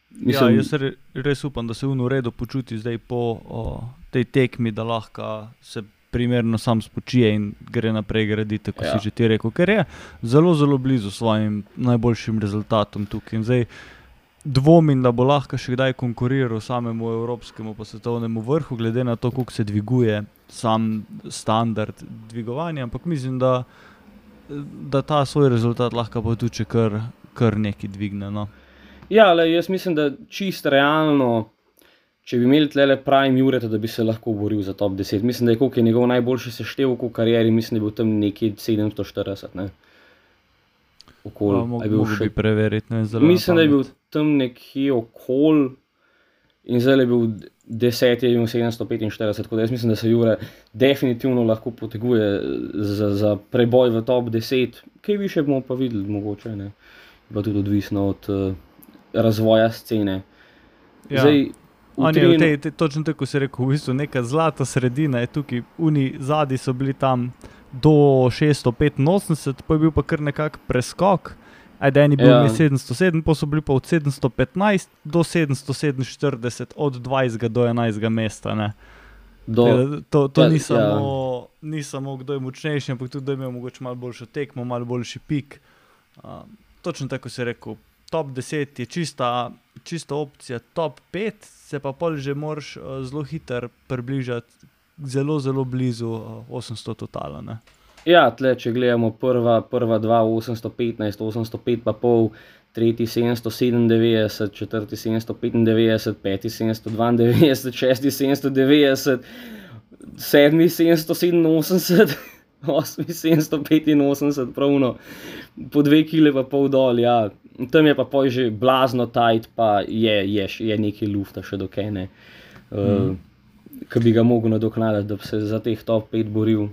[SPEAKER 1] Mislim, ja, jaz re, res upam, da se v uredu počuti zdaj po o, tej tekmi, da lahko se primerno sam spočije in gre naprej graditi, kot ja. si že ti rekel, ker je zelo, zelo blizu svojim najboljšim rezultatom tukaj. Zdaj, dvomim, da bo lahko še kdaj konkuriral samemu evropskemu pa svetovnemu vrhu, glede na to, kako se dviguje sam standard dvigovanja. Ampak mislim, da da ta svoj rezultat lahko pa tudi kar, kar nekaj dvigne. No.
[SPEAKER 2] Ja, le, jaz mislim, da čist realno, če bi imeli tle prime Jureta, da bi se lahko boril za top 10. Mislim, da je je njegov najboljši seštevek v karieri, mislim, da je bil tam nekje 740. Ne?
[SPEAKER 1] Okol, ja, bil še bi preveriti. Ne,
[SPEAKER 2] mislim, da je bil tam nekje okol in zdaj je bil 10, je imel 745, tako da jaz mislim, da se Jure definitivno lahko poteguje za, za preboj v top 10, kaj više bomo pa videli, mogoče ne. Pa tudi odvisno od uh, razvoja scene.
[SPEAKER 1] Ja. Zdaj, Oni, tej, tej, točno tako se je rekel, v bistvu neka zlata sredina je tukaj, oni zadnji so bili tam do 685, pa je bil pa kar nekak preskok. Ajde, eni bili ja. 707, pa so bili pa od 715 do 747, od 20 do 11 mesta. Do, to to ja, ni, samo, ja. ni samo, kdo je močnejši, ampak tudi, da ima morda malo boljšo tekmo, malo boljši pik. Uh, točno tako se je rekel. Top 10 je čista, čista opcija, top 5 se pa pol že moraš uh, zelo hitro približati, zelo, zelo blizu uh, 800 totalno.
[SPEAKER 2] Ja, tle, če gledamo prva, prva dva, 815, 805, pa pol, tretji 797, četrti 795, peti 792, šesti 790, sedmi 787, osmi 785, pravno po dve kile pa pol dol. Ja. Tam je pa poj že blazno tajt, pa je, je, je nekaj lufta še dokene, uh, mm. Ki bi ga mogel nadoknaditi, da bi se za teh top 5 boril.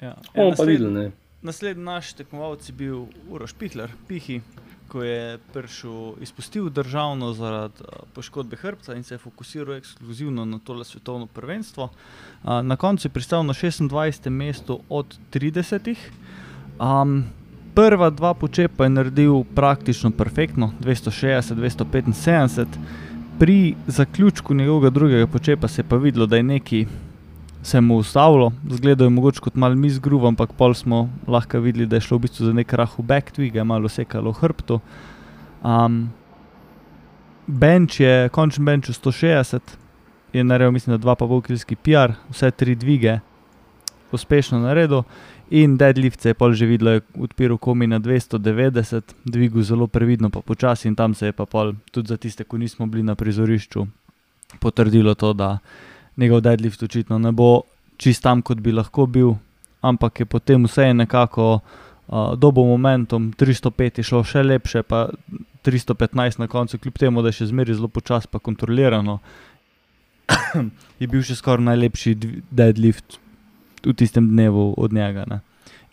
[SPEAKER 1] Ja. Ja, nasled, naslednji naš tekmovalec je bil Uroš Pitler, Pihi, ko je prišel izpustil državno zaradi poškodbe hrbta in se je fokusiral ekskluzivno na tole svetovno prvenstvo. Na koncu je pristal na 26. mestu od 30. Um, prva dva počepa je naredil praktično perfektno, 260-275. Pri zaključku njegovega drugega počepa se je pa videlo, da je neki se mu ustavilo, zgledal je mogoče kot mal mi zgruv, ampak pol smo lahko videli, da je šlo v bistvu za nek rahu back twig, je malo sekalo hrbto. Um, bench je, končni bench 160, je naredil, mislim, da 2,5 kg PR, vse tri dvige, uspešno naredil. In deadlift se je pol že videl, odpiral komi na 290, dvigu zelo previdno, pa počasi in tam se je pa pol, tudi za tiste, ki nismo bili na prizorišču, potrdilo to, da njegov deadlift očitno ne bo čist tam, kot bi lahko bil, ampak je potem vse nekako uh, dobo momentum, 305 je šlo še lepše, pa 315 na koncu, kljub temu, da je še zmeraj zelo počasno, pa kontrolirano. je bil še skoraj najlepši deadlift v tistem dnevu od njega. Ne?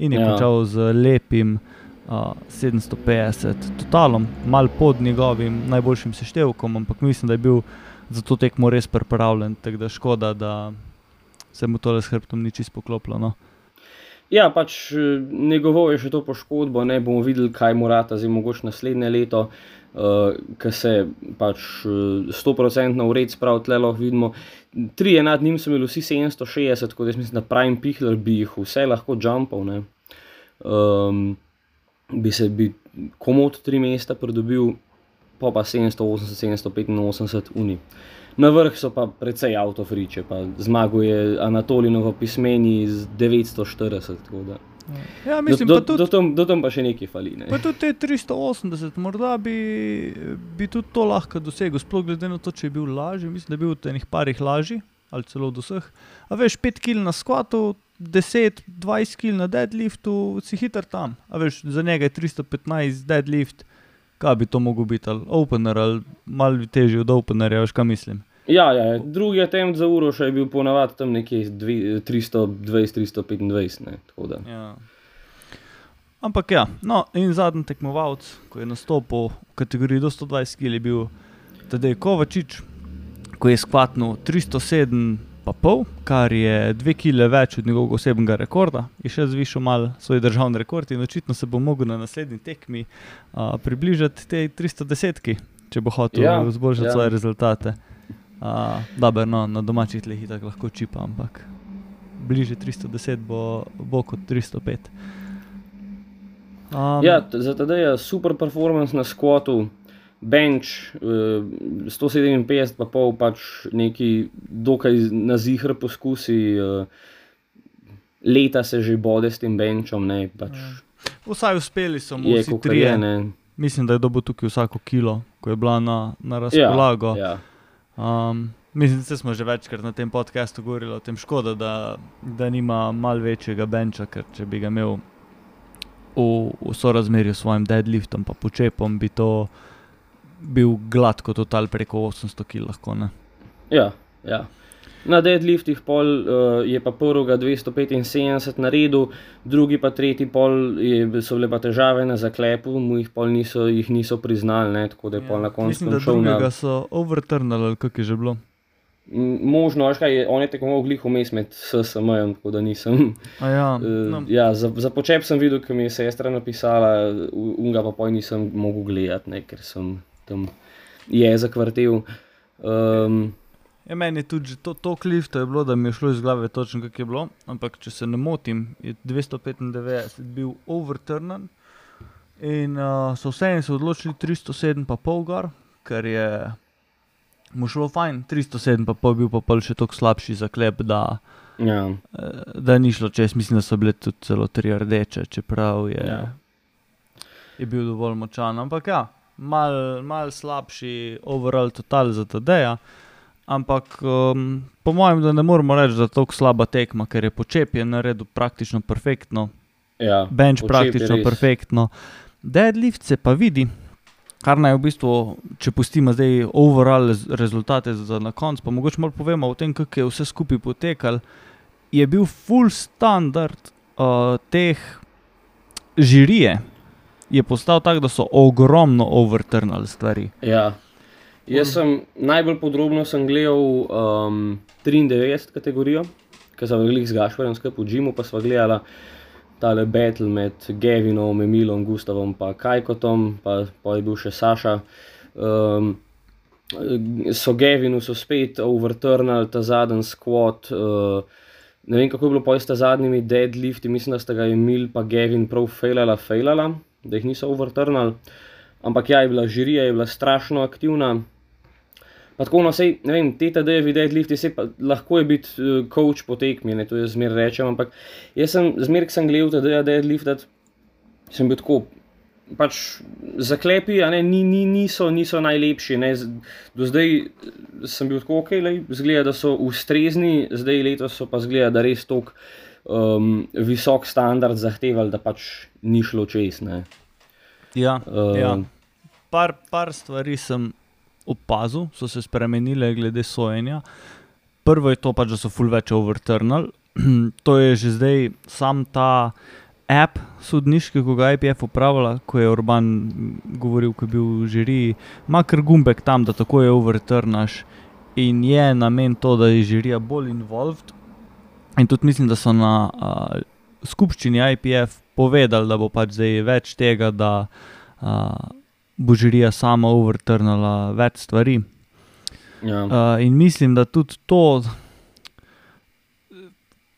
[SPEAKER 1] In je ja. končal z lepim uh, 750 totalom, mal pod njegovim najboljšim seštevkom, ampak mislim, da je bil za to tekmo res pripravljen. Tako da škoda, da, se mu tole s hrbtom ni čisto poklopilo. No.
[SPEAKER 2] Ja, pač njegovo je še to poškodbo, ne bomo videli, kaj mu rata, zdaj mogoče naslednje leto, uh, ki se pač stoprocentno uh, ured sprav, tle lahko vidimo. Tri je nad njim, so imeli vsi 760, tako da mislim, da Prime Pihler bi jih vse lahko jumpal. Um, bi se bi komod tri mesta pridobil, pa pa 780, 785 uni. Na vrh so pa precej avtofriče, pa zmaguje Anatolinovo pismeni z 940.
[SPEAKER 1] Ja, mislim,
[SPEAKER 2] do,
[SPEAKER 1] do, tudi,
[SPEAKER 2] do, tam, do tam pa še nekaj fali. Ne?
[SPEAKER 1] Pa tudi te 380, morda bi, bi tudi to lahko dosegel, sploh glede na to, če je bil lažji. Mislim, da je bil v enih parih lažji, ali celo do vseh. A veš, 5 kg na skvatu, 10, 20 kg na deadliftu, si hiter tam. A veš, za njega je 315 deadlift, kaj bi to mogel biti, ali opener, ali malo težji od openerja, veš, kaj mislim.
[SPEAKER 2] Ja, ja, drugi attempt za uro še je bil ponavadi tam nekje 320-325.
[SPEAKER 1] Ja. Ampak ja, no, in zadnji tekmovalec, ko je nastopil v kategoriji do 120 kg, je bil Tadej Kovačič, ko je skvatnil 307 pa pol, kar je dve kile več od njegovega osebnega rekorda, je še zvišal mal svoj državni rekord in očitno se bo mogel na naslednji tekmi uh, približati tej 310, če bo hotel ja, izboljšati ja. svoje rezultate. Uh, Dobro, no, na domačih tleh tako lahko čipa, ampak bliže 310 bo, bo kot 305.
[SPEAKER 2] Um, ja, za tedaj je super performance na skvotu bench, uh, 157, pa pol pač neki dokaj na zihr poskusi, uh, leta se že bode s tem benchom. Ne, pač ja.
[SPEAKER 1] Vsaj uspeli so mu vsi trije. Mislim, da je dobil tukaj vsako kilo, ko je bila na, na razpolago.
[SPEAKER 2] Ja, ja.
[SPEAKER 1] Um, mislim, da smo že večkrat na tem podkastu govorili o tem, škoda, da, da nima mal večjega benča, ker če bi ga imel v, v sorazmerju s svojim deadliftom, pa počepom, bi to bil gladko total preko 800 kg.
[SPEAKER 2] Ja, ja. Na deadliftih pol, uh, je pa prvega 275 na redu, drugi pa tretji pol je, so bile pa težave na zaklepu, mu jih pol niso, jih niso priznali, ne, tako da je ja. pol na koncu.
[SPEAKER 1] Mislim, da drugega na... so overturnali, kako je že bilo.
[SPEAKER 2] Možno, kaj, on je tako mogel vmes med SSM, tako da nisem.
[SPEAKER 1] Ja, uh,
[SPEAKER 2] no. ja, za, za počep sem videl, ki mi je sestra napisala, unga pa poj nisem mogel gledati, ne, ker sem tam jezik vrtel. Um,
[SPEAKER 1] ja, meni je tudi to, to klif, to je bilo, da mi je šlo iz glave točno, kako je bilo. Ampak, če se ne motim, je 295 bil overturnen in uh, so vse en se odločili 307, pa pol gor, ker je mu šlo fajn, 307, pa pol bil pa pol še tako slabši za klep. Da,
[SPEAKER 2] ja.
[SPEAKER 1] uh, da ni šlo čez, mislim, da so bile tudi celo tri rdeče, čeprav je, ja. je bil dovolj močan. Ampak ja, mal, mal slabši overall total za TD-ja. Ampak um, po mojem, da ne moremo reči, da je to slaba tekma, ker je počepje naredil praktično perfektno.
[SPEAKER 2] Ja,
[SPEAKER 1] bench praktično perfektno. Deadlift se pa vidi, kar naj v bistvu, če pustimo zdaj overall rezultate za na koncu, pa mogoče malo povemo o tem, kako je vse skupaj potekalo. Je bil full standard uh, teh žirije, je postal tak, da so ogromno overturnali stvari.
[SPEAKER 2] Ja. Jaz sem najbolj podrobno sem gledal um, 93 kategorijo, ki sem jih zgašal, skupaj v Džimu, pa smo gledali tale battle med Gavinom, Emilom, Gustavom in Kajkotom, pa, pa je bil še Saša. Um, so Gavinu so spet overturnali ta zadnji squat. Uh, ne vem, kako je bilo pojsta zadnjimi deadlifti, mislim, da sta ga Emil in Gavin prav fejlala, fejlala da jih niso uvrtrnili. Ampak ja, je bila žirija, je bila strašno aktivna. Pa tako, no, sej, ne vem, te tede je videti, lifti, sej, pa, lahko je biti uh, coach po tekmi, ne, to je zmer rečem, ampak jaz sem, zmer, ki sem gledal tede, da je liftat, sem bil tako, pač zaklepi, a ne, ni, ni, niso, niso najlepši, ne, do zdaj sem bil tako, ok, lej, zgleda, da so ustrezni, zdaj letos so pa zgleda, da res tok um, visok standard zahtevali, da pač ni šlo čez. Ne.
[SPEAKER 1] Ja, uh, ja. Par, par stvari sem opazil, so se spremenile glede sojenja. Prvo je to, pač, da so full več overturnal. to je že zdaj sam ta app sodniški, ko ga IPF upravlja, ko je Urban govoril, ko je bil v žiriji, ima kar gumbek tam, da tako je overturnaš. In je namen to, da je žirija bolj involved In tudi mislim, da so na uh, skupščini IPF povedali, da bo pač zdaj več tega, da uh, bo žirija sama uvrtrnila več stvari.
[SPEAKER 2] Ja.
[SPEAKER 1] Uh, in mislim, da tudi to,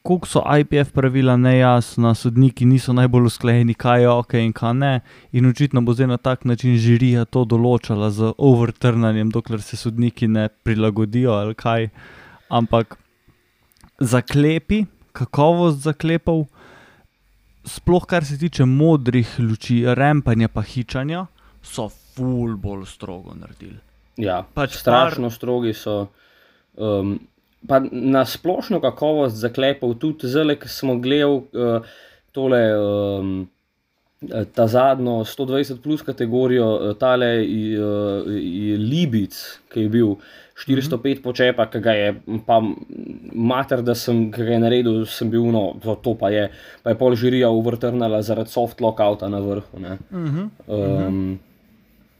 [SPEAKER 1] koliko so IPF pravila nejasna, sodniki niso najbolj usklajeni, kaj je ok in kaj ne. In očitno bo zdaj na tak način žirija to določala z overtrnanjem, dokler se sodniki ne prilagodijo ali kaj. Ampak zaklepi, kakovost zaklepov, sploh kar se tiče modrih luči, rempanja pa hičanja, so ful bolj strogo naredili.
[SPEAKER 2] Ja,
[SPEAKER 1] Pač
[SPEAKER 2] strašno strogi so. Um, pa na splošno kakovost zaklepov, tudi zdaj, ko smo gledali uh, tole. Um, Ta zadnjo 120 plus kategorijo, eh, tale uh, Libic, ki je bil 405 mm -hmm. počepa, ki ga je pa mater, da sem ga naredil, sem bil no, to pa je, pa je pol žirija uvrtrnala zaradi soft lockouta na vrhu.
[SPEAKER 1] Mm -hmm.
[SPEAKER 2] Um,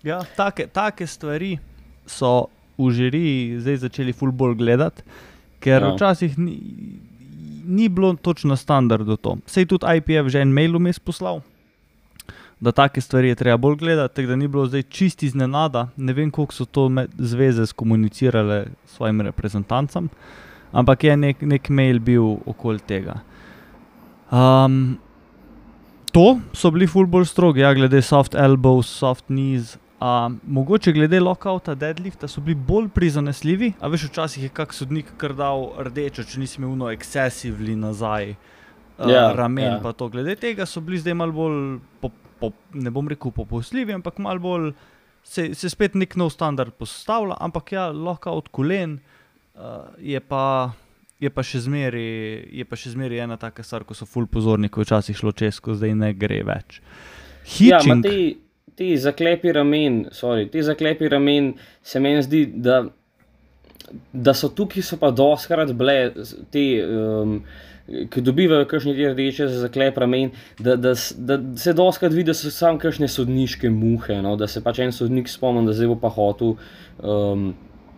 [SPEAKER 1] Ja, take, take stvari so v žiriji zdaj začeli ful bolj gledati, ker
[SPEAKER 2] Ja.
[SPEAKER 1] včasih ni, ni bilo točno standardno to. Sej tudi IPF že en mail vmes poslal, da take stvari je treba bolj gledati, tako da ni bilo zdaj čisti iznenada. Ne vem, koliko so to zveze skomunicirale svojim reprezentancem, ampak je nek, nek mail bil okoli tega. Um, to so bili ful bolj strogi, ja, glede soft elbows, soft knees. Um, mogoče glede lockouta, deadlifta so bili bolj prizanesljivi, a veš, včasih je kak sodnik kar dal rdečo, če nisi imel no excessively nazaj uh,
[SPEAKER 2] Ja,
[SPEAKER 1] ramen.
[SPEAKER 2] ja.
[SPEAKER 1] Pa to. Glede tega so bili zdaj malo bolj, po, po, ne bom rekel popustljivi, ampak malo bolj se, se spet nek nov standard postavlja, ampak ja, lockout kolen uh, je pa. Je pa še zmeraj, je pa še zmeraj ena taka stvar, ko so full pozorni, ko je včasih šlo čez, ko zdaj ne gre več.
[SPEAKER 2] Ja,
[SPEAKER 1] Hitching,
[SPEAKER 2] ti, zaklepi ramen, sorry, ti zaklepi ramen se meni zdi, da, da so tukaj so pa doskrat bile te, um, ki dobivajo kakšne te rdeče za zaklep ramen, da, da, da se doskrat vidi, da so samo kakšne sodniške muhe, no, da se pač en sodnik spomni, da zdaj bo pa hotel. Um,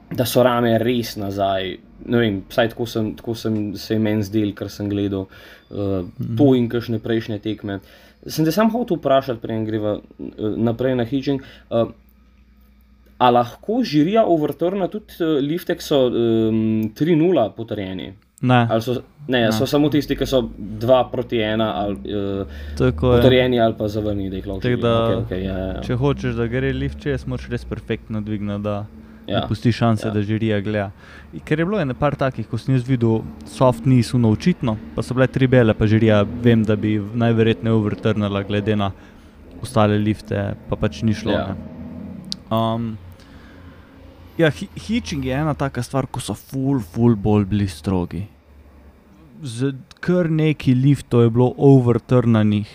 [SPEAKER 2] Da so rame res nazaj. Ne vem, vsaj tako, sem, tako sem, se meni zdel, ker sem gledal uh, to in kakšne prejšnje tekme. Sem te sam hotel vprašati, preden greva uh, naprej na hitching. Uh, a lahko žirija overturna tudi uh, lifte, ki so um, 3-0 potrjeni?
[SPEAKER 1] ne,
[SPEAKER 2] Ali so, ne,
[SPEAKER 1] Ne.
[SPEAKER 2] so samo tisti, ki so 2 proti 1 ali uh,
[SPEAKER 1] tako je.
[SPEAKER 2] potrjeni ali pa zavrnjeni, da jih lahko
[SPEAKER 1] da,
[SPEAKER 2] okay, okay, ja, ja, ja.
[SPEAKER 1] Če hočeš, da gre lift čez, moraš res perfektno dvigniti, da
[SPEAKER 2] Ja.
[SPEAKER 1] pusti šanse,
[SPEAKER 2] Ja.
[SPEAKER 1] da žirija gleda. In Ker je bilo ene par takih, ko sem jaz videl, soft niso očitno, pa so bile tri bele, pa žirija, vem, da bi najverjetneje uvrtrnila glede na ostale lifte, pa pač ni šlo.
[SPEAKER 2] Ja.
[SPEAKER 1] Um, ja, hi hitching je ena taka stvar, ko so full, full bolj bili strogi. Z kar nekaj liftov je bilo overtrnanih,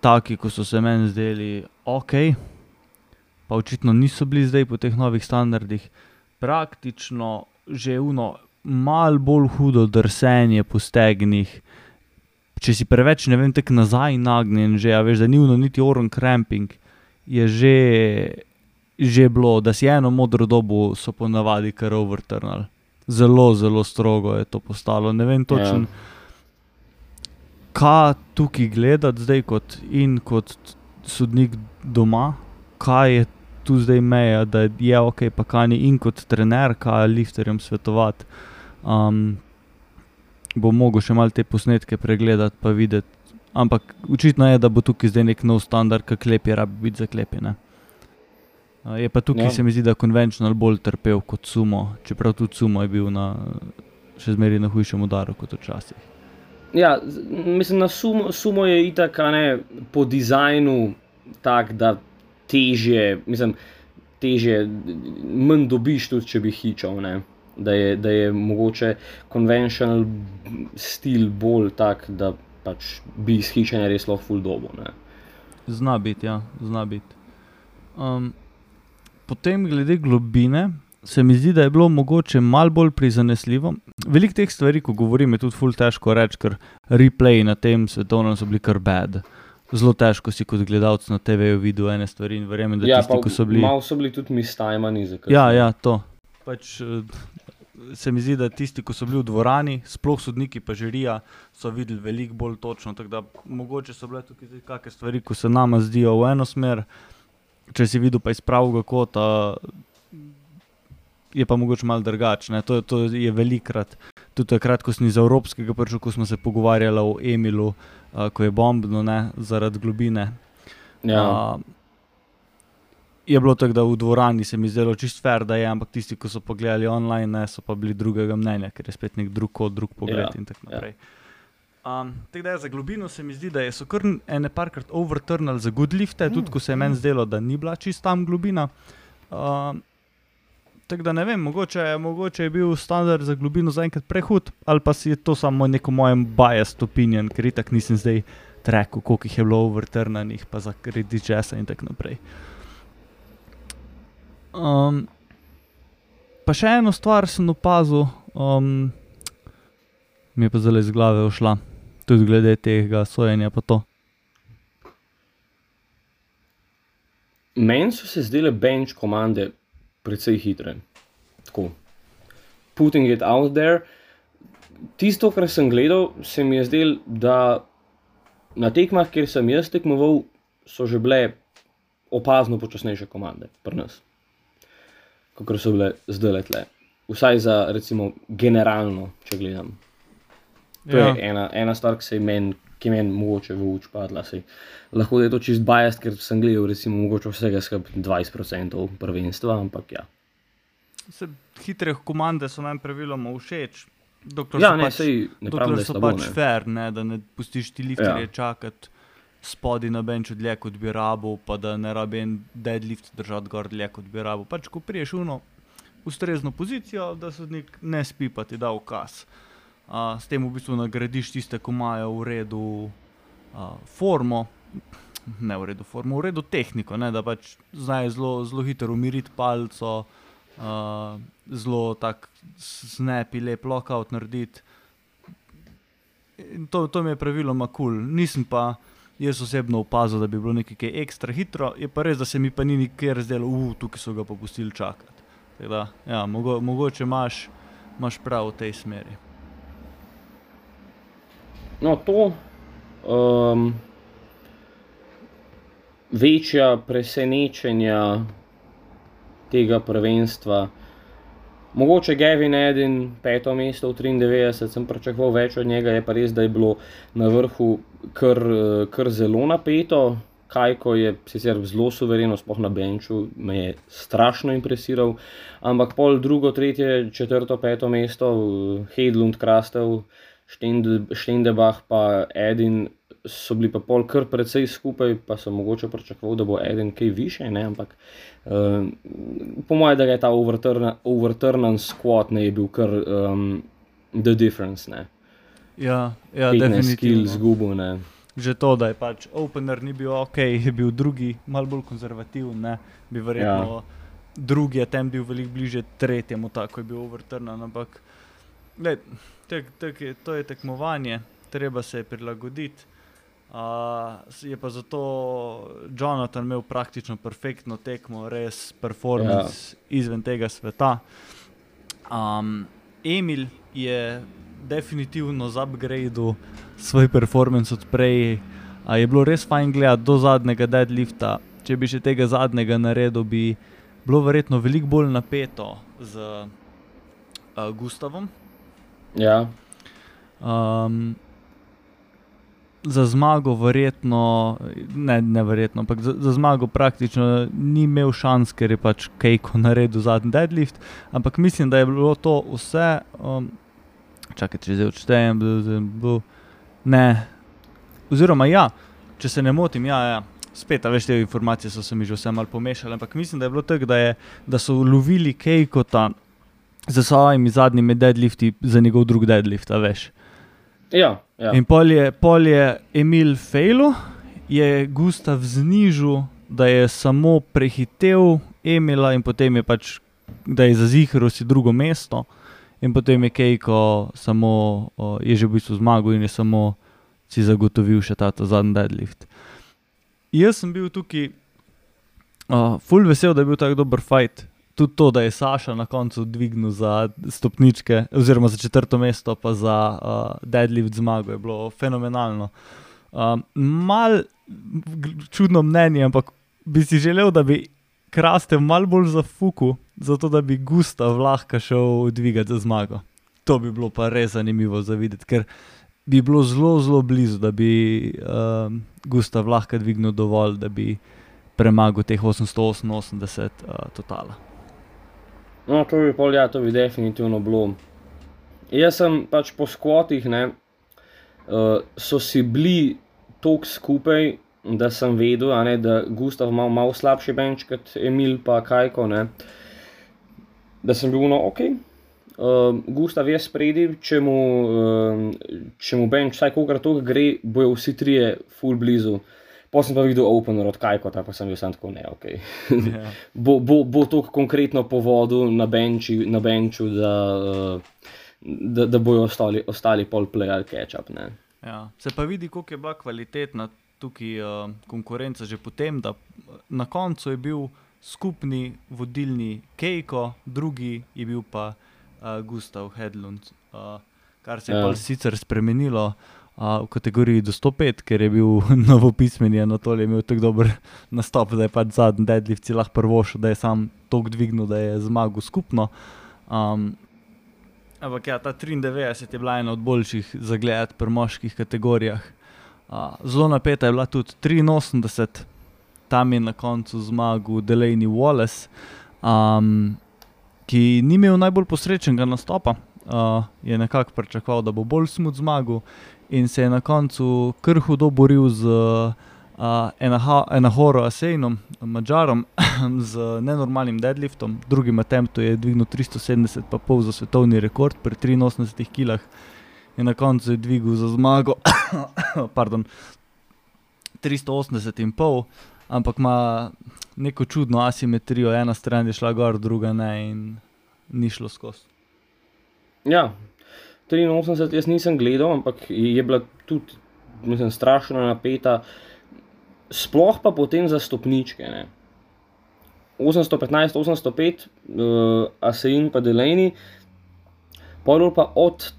[SPEAKER 1] taki, ko so se meni zdeli ok, pa očitno niso bili zdaj po teh novih standardih. Praktično že uno, mal bolj hudo drsenje po stegnih. Če si preveč, ne vem, tek nazaj nagnjen, že, a veš, da ni uno niti oron cramping, je že, že bilo, da si eno modro dobo so ponavadi kar overturnali. Zelo, zelo strogo je to postalo. Ne vem točno,
[SPEAKER 2] Ja.
[SPEAKER 1] kaj tukaj gledati zdaj kot in kot sodnik doma, kaj je tu zdaj meja, da je ok, pa kaj ni in kot trener, kaj lifterjem svetovati. Um, bo mogel še malo te posnetke pregledati, pa videti. Ampak očitno je, da bo tukaj zdaj nek nov standard, ki klepi, rabi biti zaklepljene. Uh, je pa tukaj,
[SPEAKER 2] Ja.
[SPEAKER 1] se mi zdi, da je konvencional bolj trpel kot sumo, čeprav tudi sumo je bil na, še zmeraj na hujšem udaru kot včasih.
[SPEAKER 2] Ja, mislim, na sumo, sumo je itak ne, po dizajnu tak, da težje, mislim, težje, manj dobiš tudi, če bi hičal. Ne? Da je, da je mogoče konvencional stil bolj tak, da pač bi iz hišanja res lahko full dobo. Ne?
[SPEAKER 1] Zna biti, ja, zna biti. Um, potem, glede globine, se mi zdi, da je bilo mogoče malo bolj prizanesljivo. Veliko teh stvari, ko govorim, je tudi ful težko reči, ker replay na tem svetovnem so bili kar bad. Zelo težko si kot gledalec na TV-ju videl ene stvari in verjamem, da
[SPEAKER 2] Ja,
[SPEAKER 1] tisti, ki so bili.
[SPEAKER 2] malo so bili tudi mistajmani.
[SPEAKER 1] Ja, ja, to. Pač, eh, se mi zdi, da tisti, ki so bili v dvorani, sploh sodniki, pa žirija, so videli veliko bolj točno. Da, mogoče so bile tukaj kakšne stvari, ki se nama zdijo v eno smer, če si videl pa iz pravega kota, je pa mogoče malo drugačne. To, to je velikrat. Tudi takrat, ko sem iz Evropskega prišel, ko smo se pogovarjali o Emilu, uh, ko je bombno, ne, zaradi globine.
[SPEAKER 2] Ja.
[SPEAKER 1] Uh, je bilo tako, da v dvorani se mi zdelo čist fair, da je, ampak tisti, ki so pogledali online, ne, so pa bili drugega mnenja, ker je spet nek drug kot drug pogled
[SPEAKER 2] Ja,
[SPEAKER 1] in tako
[SPEAKER 2] ja.
[SPEAKER 1] naprej. Um, tako da je za globino se mi zdi, da je so kar ene parkrat overturnali za good lifte, tudi ko se je meni zdelo, da ni bila čist tam globina. Um, tako da ne vem, mogoče, mogoče je bil standard za globino zaenkrat prehud, ali pa si je to samo neko mojem biased opinion, ker itak nisem zdaj trekal, koliko jih je bilo overturnanih, pa za kredi česa in tako naprej. Um, pa še eno stvar sem opazil, um, mi je pa zelo iz glave ušla, tudi glede tega sojenja. pa to.
[SPEAKER 2] Meni so se zdele bench komande precej hitre. Tako. Putting it out there. Tisto, kar sem gledal, se mi je zdelo, da na tekmah, kjer sem jaz tekmoval, so že bile opazno počasnejše komande, pri nas. Kot so bile zdaj le tle. Vsaj za, recimo, generalno, če gledam. To ja. je ena, ena stvar, ki se je meni, ki meni mogoče v uč padla. Sej. Lahko da je to čist biased, ker sem gledal, recimo, mogoče vsega skupaj 20% prvenstva, ampak ja.
[SPEAKER 1] Se, hitre komande so meni praviloma všeč. Dokler
[SPEAKER 2] Ja, ne,
[SPEAKER 1] pač,
[SPEAKER 2] sej ne pravim,
[SPEAKER 1] dokler so
[SPEAKER 2] slabo.
[SPEAKER 1] pač
[SPEAKER 2] ne.
[SPEAKER 1] fair, ne, da ne pustiš ti lifterje Ja. čakati spodaj na benču dlje kot bi rabo, pa da ne rabi en deadlift držati gor dlje kot bi rabo. Pač ko priješ uno ustrezno pozicijo, da sodnik ne spi, pa ti da ukaz. Uh, s tem v bistvu nagradiš tiste, ki imajo v redu uh, formo, ne v redu formo, v redu tehniko, ne, da pač znajo zelo, zelo hitro umiriti palco, uh, zelo tak snepi, lep lockout narediti. In To, to mi je praviloma kul. Cool. Nisem pa jaz osebno opazil, da bi bilo nekaj kaj ekstra hitro, je pa res, da se mi pa ni nikjer zdelo, uh, tukaj so ga popustili čakati. Da, ja, mogo, mogoče imaš, imaš prav v tej smeri.
[SPEAKER 2] No, to. Večja presenečenja tega prvenstva. Mogoče Gavin Eden, peto mesto v 93, sem pričakoval več od njega, je pa res, da je bilo na vrhu kar, kar zelo napeto. Kajko je sicer zelo suvereno, sploh na benču, me je strašno impresiral, ampak pol drugo, tretje, četrto, peto mesto, eh, Hedlund, Krastel, Štende- Štendebach pa Edin so bili pa pol kar precej skupaj, pa sem mogoče pričakoval, da bo Edin kaj više, ne, ampak uh, po mojem, da je ta overturna- overturnan squat ne je bil kar um, the difference, ne.
[SPEAKER 1] Ja, ja
[SPEAKER 2] 15 skill
[SPEAKER 1] definitivno.
[SPEAKER 2] zgubo, ne.
[SPEAKER 1] Že to, da je pač opener ni bil ok, je bil drugi, malo bolj konzervativen, ne? bi verjetno ja. drugi je tem bil veliko bliže tretjemu, tako je bil overturnan. Ampak gled, tek, tek je, to je tekmovanje, treba se je prilagoditi. Uh, je pa zato Jonathan imel praktično perfektno tekmo, res performance ja. izven tega sveta. Um, Emil je definitivno zupgradil svoj performance od prej. A je bilo res fajn gledati do zadnjega deadlifta. Če bi še tega zadnjega naredil, bi bilo verjetno veliko bolj napeto z uh, Gustavom.
[SPEAKER 2] Ja,
[SPEAKER 1] Um, za zmago, verjetno, ne, ne verjetno, ampak za, za zmago praktično ni imel šans, ker je pač Kejko naredil zadnji deadlift. Ampak mislim, da je bilo to vse. Um, čakaj, če zdaj odštejem, bil, bil, bil, ne. Oziroma, ja, če se ne motim, ja, ja. Spet, veš, te informacije so se mi že vse malo pomešale, ampak mislim, da je bilo tako, da, da so lovili Kejkota za svojimi zadnjimi deadlifti, za njegov drug deadlift, veš.
[SPEAKER 2] ja, ja.
[SPEAKER 1] In pol je, pol je Emil Fejlu, je Gustav znižal, da je samo prehitev Emila in potem je pač, da je zazihral si drugo mesto. In potem je Kejko samo, o, je že v bistvu zmagal in je samo si zagotovil še ta ta zadnji deadlift. Jaz sem bil tukaj uh, full vesel, da je bil tako dober fight. Tudi to, da je Saša na koncu dvignil za stopničke, oziroma za četrto mesto, pa za uh, deadlift zmago, je bilo fenomenalno. Um, mal čudno mnenje, ampak bi si želel, da bi kraste malo bolj za fuku, zato da bi Gustav lahko šel dvigati za zmago. To bi bilo pa res zanimivo za videti, ker bi bilo zelo, zelo blizu, da bi um, Gustav lahko dvignil dovolj, da bi premagal teh 888 uh, totala.
[SPEAKER 2] No, to bi pol, ja, to bi definitivno bilo. Jaz sem pač po skvotih, ne, uh, so si bili tako skupaj, da sem vedel, ne, da Gustav ima malo slabši bench kot Emil, pa Kajko. Ne, da sem bil no, ok. Uh, Gustav je spredi, če mu, uh, če mu bench vsaj kogar to gre, bojo vsi trije full blizu. Potem pa videl opener od Kajko, pa sem bil sam tako ne, ok. Yeah. Ja. bo bo, bo to konkretno po vodu na, benči, na benču, da, uh, da, da bojo ostali, ostali pol play ali catch-up.
[SPEAKER 1] Ja. Se pa vidi, koliko je bila kvalitetna tukaj uh, konkurenca že potem, da na koncu je bil skupni vodilni Kejko, drugi je bil pa uh, Gustav Hedlund, uh, kar se je ja. pa sicer spremenilo v kategoriji do 105, ker je bil novopismen in je imel tako dober nastop, da je pač zadnji deadlift lahko prvo šel, da je sam tok dvignil, da je zmagal skupno. Um, ampak ja, ta 93 je bila ena od boljših za gled pri moških kategorijah. Uh, zelo napeta je bila tudi 83, tam je na koncu zmagal Delaney Wallace, um, ki ni imel najbolj posrečnega nastopa. Uh, je nekako pričakoval, da bo bolj smut zmagal, in se je na koncu kar hudo boril z uh, Enahoro Asejnom, Mačarom, z nenormalnim deadliftom, drugim attemptom je dvignil 370, pa pol za svetovni rekord pri 83 kg. In na koncu je dvignil za zmago, pardon, 380 in pol, ampak ima neko čudno asimetrijo, ena stran je šla gor, druga ne, in ni šlo skozi.
[SPEAKER 2] Ja, 83, jaz nisem gledal, ampak je bila tudi mislim, strašno napeta, sploh pa potem za stopničke. Ne. 815, 805, uh, Asein pa Deleni, pol pa od,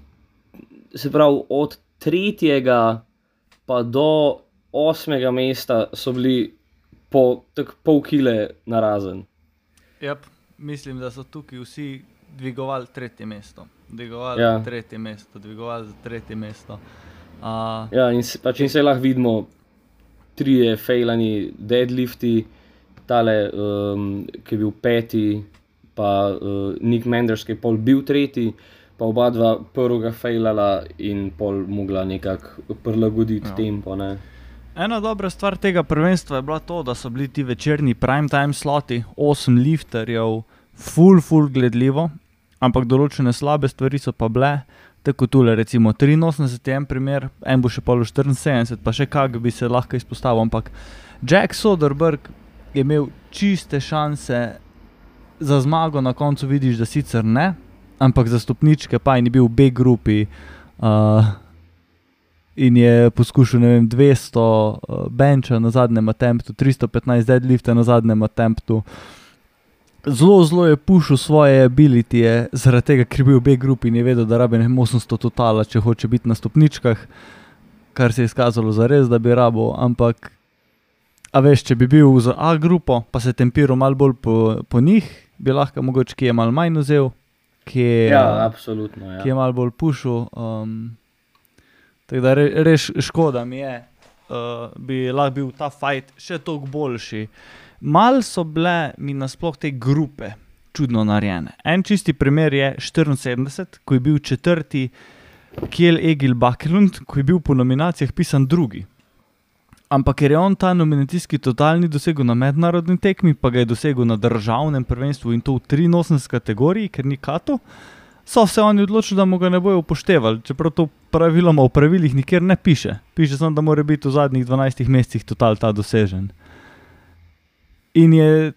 [SPEAKER 2] se pravi, od tretjega pa do osmega mesta so bili po tako pol kile na razen.
[SPEAKER 1] Yep, mislim, da so tukaj vsi dvigovali tretje mesto dvigovali ja. tretje mesto, dvigovali za tretje mesto.
[SPEAKER 2] Uh, ja, in se, pač in se lahko vidimo, tri je fejlani, deadlifti, tale, um, ki je bil peti, pa uh, Nick Menders, ki je pol bil tretji, pa oba dva prvega fejlala in pol mogla nekako prilagoditi ja. tempo. Ne.
[SPEAKER 1] Ena dobra stvar tega prvenstva je bila to, da so bili ti večerni prime time sloti, osem lifterjev, full, full gledljivo, ampak določene slabe stvari so pa bile. Tako tole, recimo 83 je en primer, en bo še polo 74, pa še kaj bi se lahko izpostavil. Ampak Jack Soderberg je imel čiste šanse za zmago, na koncu vidiš, da sicer ne, ampak za stopničke pa je bil v B-grupi uh, in je poskušal vem, 200 uh, benča na zadnjem attemptu, 315 deadlifta na zadnjem attemptu zelo, zelo je pušil svoje abilitije, zaradi tega, ker je bil v B-grupi in je vedel, da rabi 800 totala, če hoče biti na stopničkah, kar se je izkazalo za res, da bi rabo. Ampak, a veš, če bi bil za A-grupo, pa se tempiral malo bolj po, po njih, bi lahko mogoče kje malo manj vzel, kje,
[SPEAKER 2] ja, absolutno, ja.
[SPEAKER 1] kje je malo bolj pušil. Um, tako da re, res škoda mi je, uh, bi lahko bil ta fight še toliko boljši. Mal so bile mi nasploh te grupe čudno narejene. En čisti primer je 74, ko je bil četrti Kjell Egil Bakelund, ko je bil po nominacijah pisan drugi. Ampak ker je on ta nominacijski totalni dosegel na mednarodni tekmi, pa ga je dosegel na državnem prvenstvu in to v 83 kategoriji, ker ni kato, so se oni odločili, da mu ga ne bojo upoštevali. Čeprav to praviloma v pravilih nikjer ne piše. Piše samo, da mora biti v zadnjih 12 mesecih total ta dosežen. In je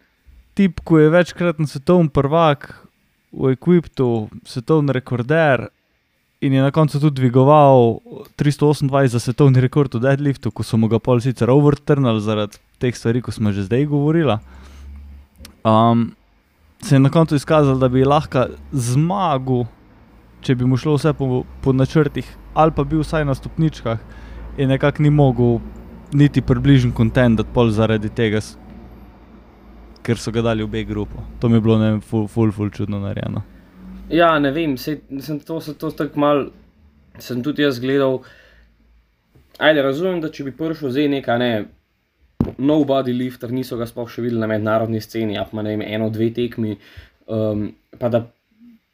[SPEAKER 1] tip, ki je večkrat na svetovnem prvak, v Equiptu, svetovni rekorder. In je na koncu tudi dvigoval 328 za svetovni rekord v deadliftu, ko so mu ga pol sicer overturnili zaradi teh stvari, ko smo že zdaj govorili. Um, se je na koncu izkazalo, da bi lahko zmagal, če bi mu šlo vse po, po načrtih, ali pa bil vsaj na stopničkah in nekako ni mogel niti približno kontent, pol zaradi tega, ker so ga dali v B grupo. To mi je bilo ne vem, ful, ful, ful čudno narejeno.
[SPEAKER 2] Ja, ne vem, se, sem to, se to tako mal, sem tudi jaz gledal. Ajde, razumem, da če bi prišel zdaj neka ne, nobody lifter, niso ga sploh še videli na mednarodni sceni, a pa ne vem, eno, dve tekmi, um, pa da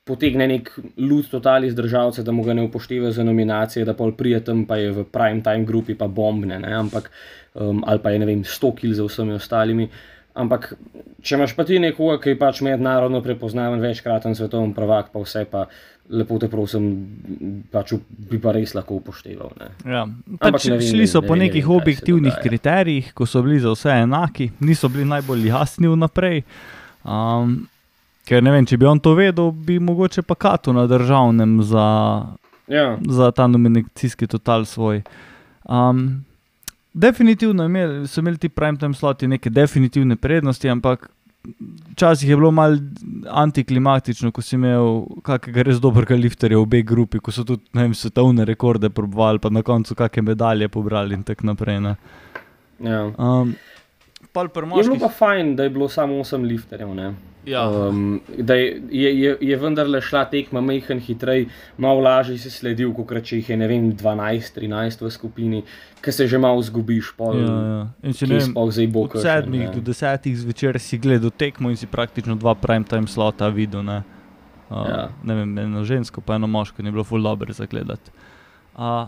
[SPEAKER 2] potegne nek lud total iz državce, da mu ga ne upoštevajo za nominacije, da pol prije tam pa je v prime time grupi pa bombne, ne, ampak, um, ali pa je ne vem, 100 kil za vsemi ostalimi. Ampak, če imaš pa ti nekoga, ki je pač mednarodno prepoznaven, večkraten svetovni prvak, pa vse pa lepo te prosim, pač bi pa res lahko upošteval. Ne.
[SPEAKER 1] Ja. Pač
[SPEAKER 2] ne vem,
[SPEAKER 1] šli so
[SPEAKER 2] ne-
[SPEAKER 1] po
[SPEAKER 2] ne
[SPEAKER 1] nekih
[SPEAKER 2] vem, kaj se
[SPEAKER 1] objektivnih kriterijih, ko so bili za vse enaki, niso bili najbolj jasni vnaprej. Um, ker ne vem, če bi on to vedel, bi mogoče pa Katu na državnem za,
[SPEAKER 2] Ja,
[SPEAKER 1] za ta nominacijski total svoj. Um, definitivno imeli, so imeli ti prime time sloti neke definitivne prednosti, ampak včasih je bilo malo antiklimatično, ko si imel kakega res dobrega lifterja v B grupi, ko so tudi vem, svetovne rekorde probvali, pa na koncu kakšne medalje pobrali in tako naprej. ne.
[SPEAKER 2] ja.
[SPEAKER 1] Um,
[SPEAKER 2] Je bilo pa fajn, da je bilo samo 8 lifterjev. Ne?
[SPEAKER 1] Ja.
[SPEAKER 2] Um, da je, je, je, vendarle šla tekma majhen hitrej, malo lažje si sledil, kot če jih je vem, 12, 13 v skupini, ki se že malo zgubiš, pol,
[SPEAKER 1] Ja, ja. In če ne
[SPEAKER 2] sploh zdaj bo
[SPEAKER 1] od sedmih do desetih zvečer si gledal tekmo in si praktično dva prime time slota videl. Ne, uh,
[SPEAKER 2] Ja.
[SPEAKER 1] ne vem, eno žensko, pa eno moško, ni bilo ful dobro za gledati. Uh,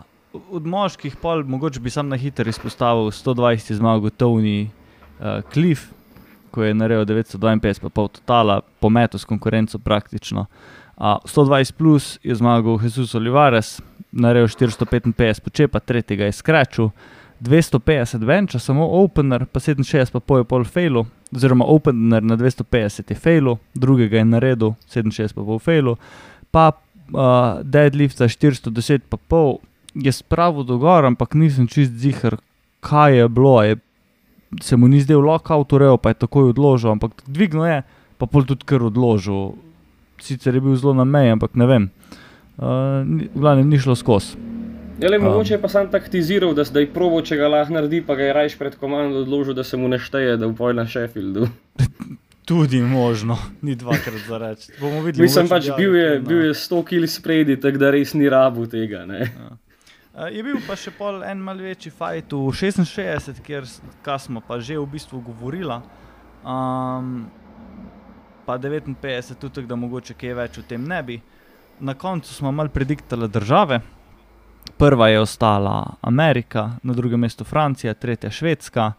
[SPEAKER 1] od moških pol, mogoče bi sam na hitro izpostavil 120 zmag, Tony uh, Cliff, ko je naredil 952, pa pol totala, pometu s konkurenco praktično. Uh, 120 plus je zmagal Jesus Olivares, naredil 455, počepa tretjega je skrečil. 250 venča, samo opener, pa 67 pa pol je pol failu, oziroma opener na 250 je failu, drugega je naredil, 67 pa pol failu, pa uh, deadlift za 410 pa pol je spravil do gor, ampak nisem čist zihar, kaj je bilo, je, se mu ni zdel lockout urejal, pa je takoj odložil, ampak dvignil je, pa pol tudi kar odložil. Sicer je bil zelo na meji, ampak ne vem. Uh, v glavnem ni šlo skozi.
[SPEAKER 2] Ja, le,
[SPEAKER 1] Um.
[SPEAKER 2] mogoče je pa sam taktiziral, da zdaj probo, če ga lahko naredi, pa ga je rajš pred komando odložil, da se mu ne šteje, da pojel na Sheffieldu.
[SPEAKER 1] Tudi možno, ni dvakrat za reči.
[SPEAKER 2] Mislim pač,
[SPEAKER 1] bi
[SPEAKER 2] bil je, bil je 100 kil spredi, tako da res ni rabu tega. Ne.
[SPEAKER 1] Uh, je bil pa še pol en mal večji fajt v 66, kjer smo pa že v bistvu govorili. Um, pa 59, tudi da mogoče kaj več o tem ne bi. Na koncu smo mal prediktali države. Prva je ostala Amerika, na drugem mestu Francija, tretja Švedska,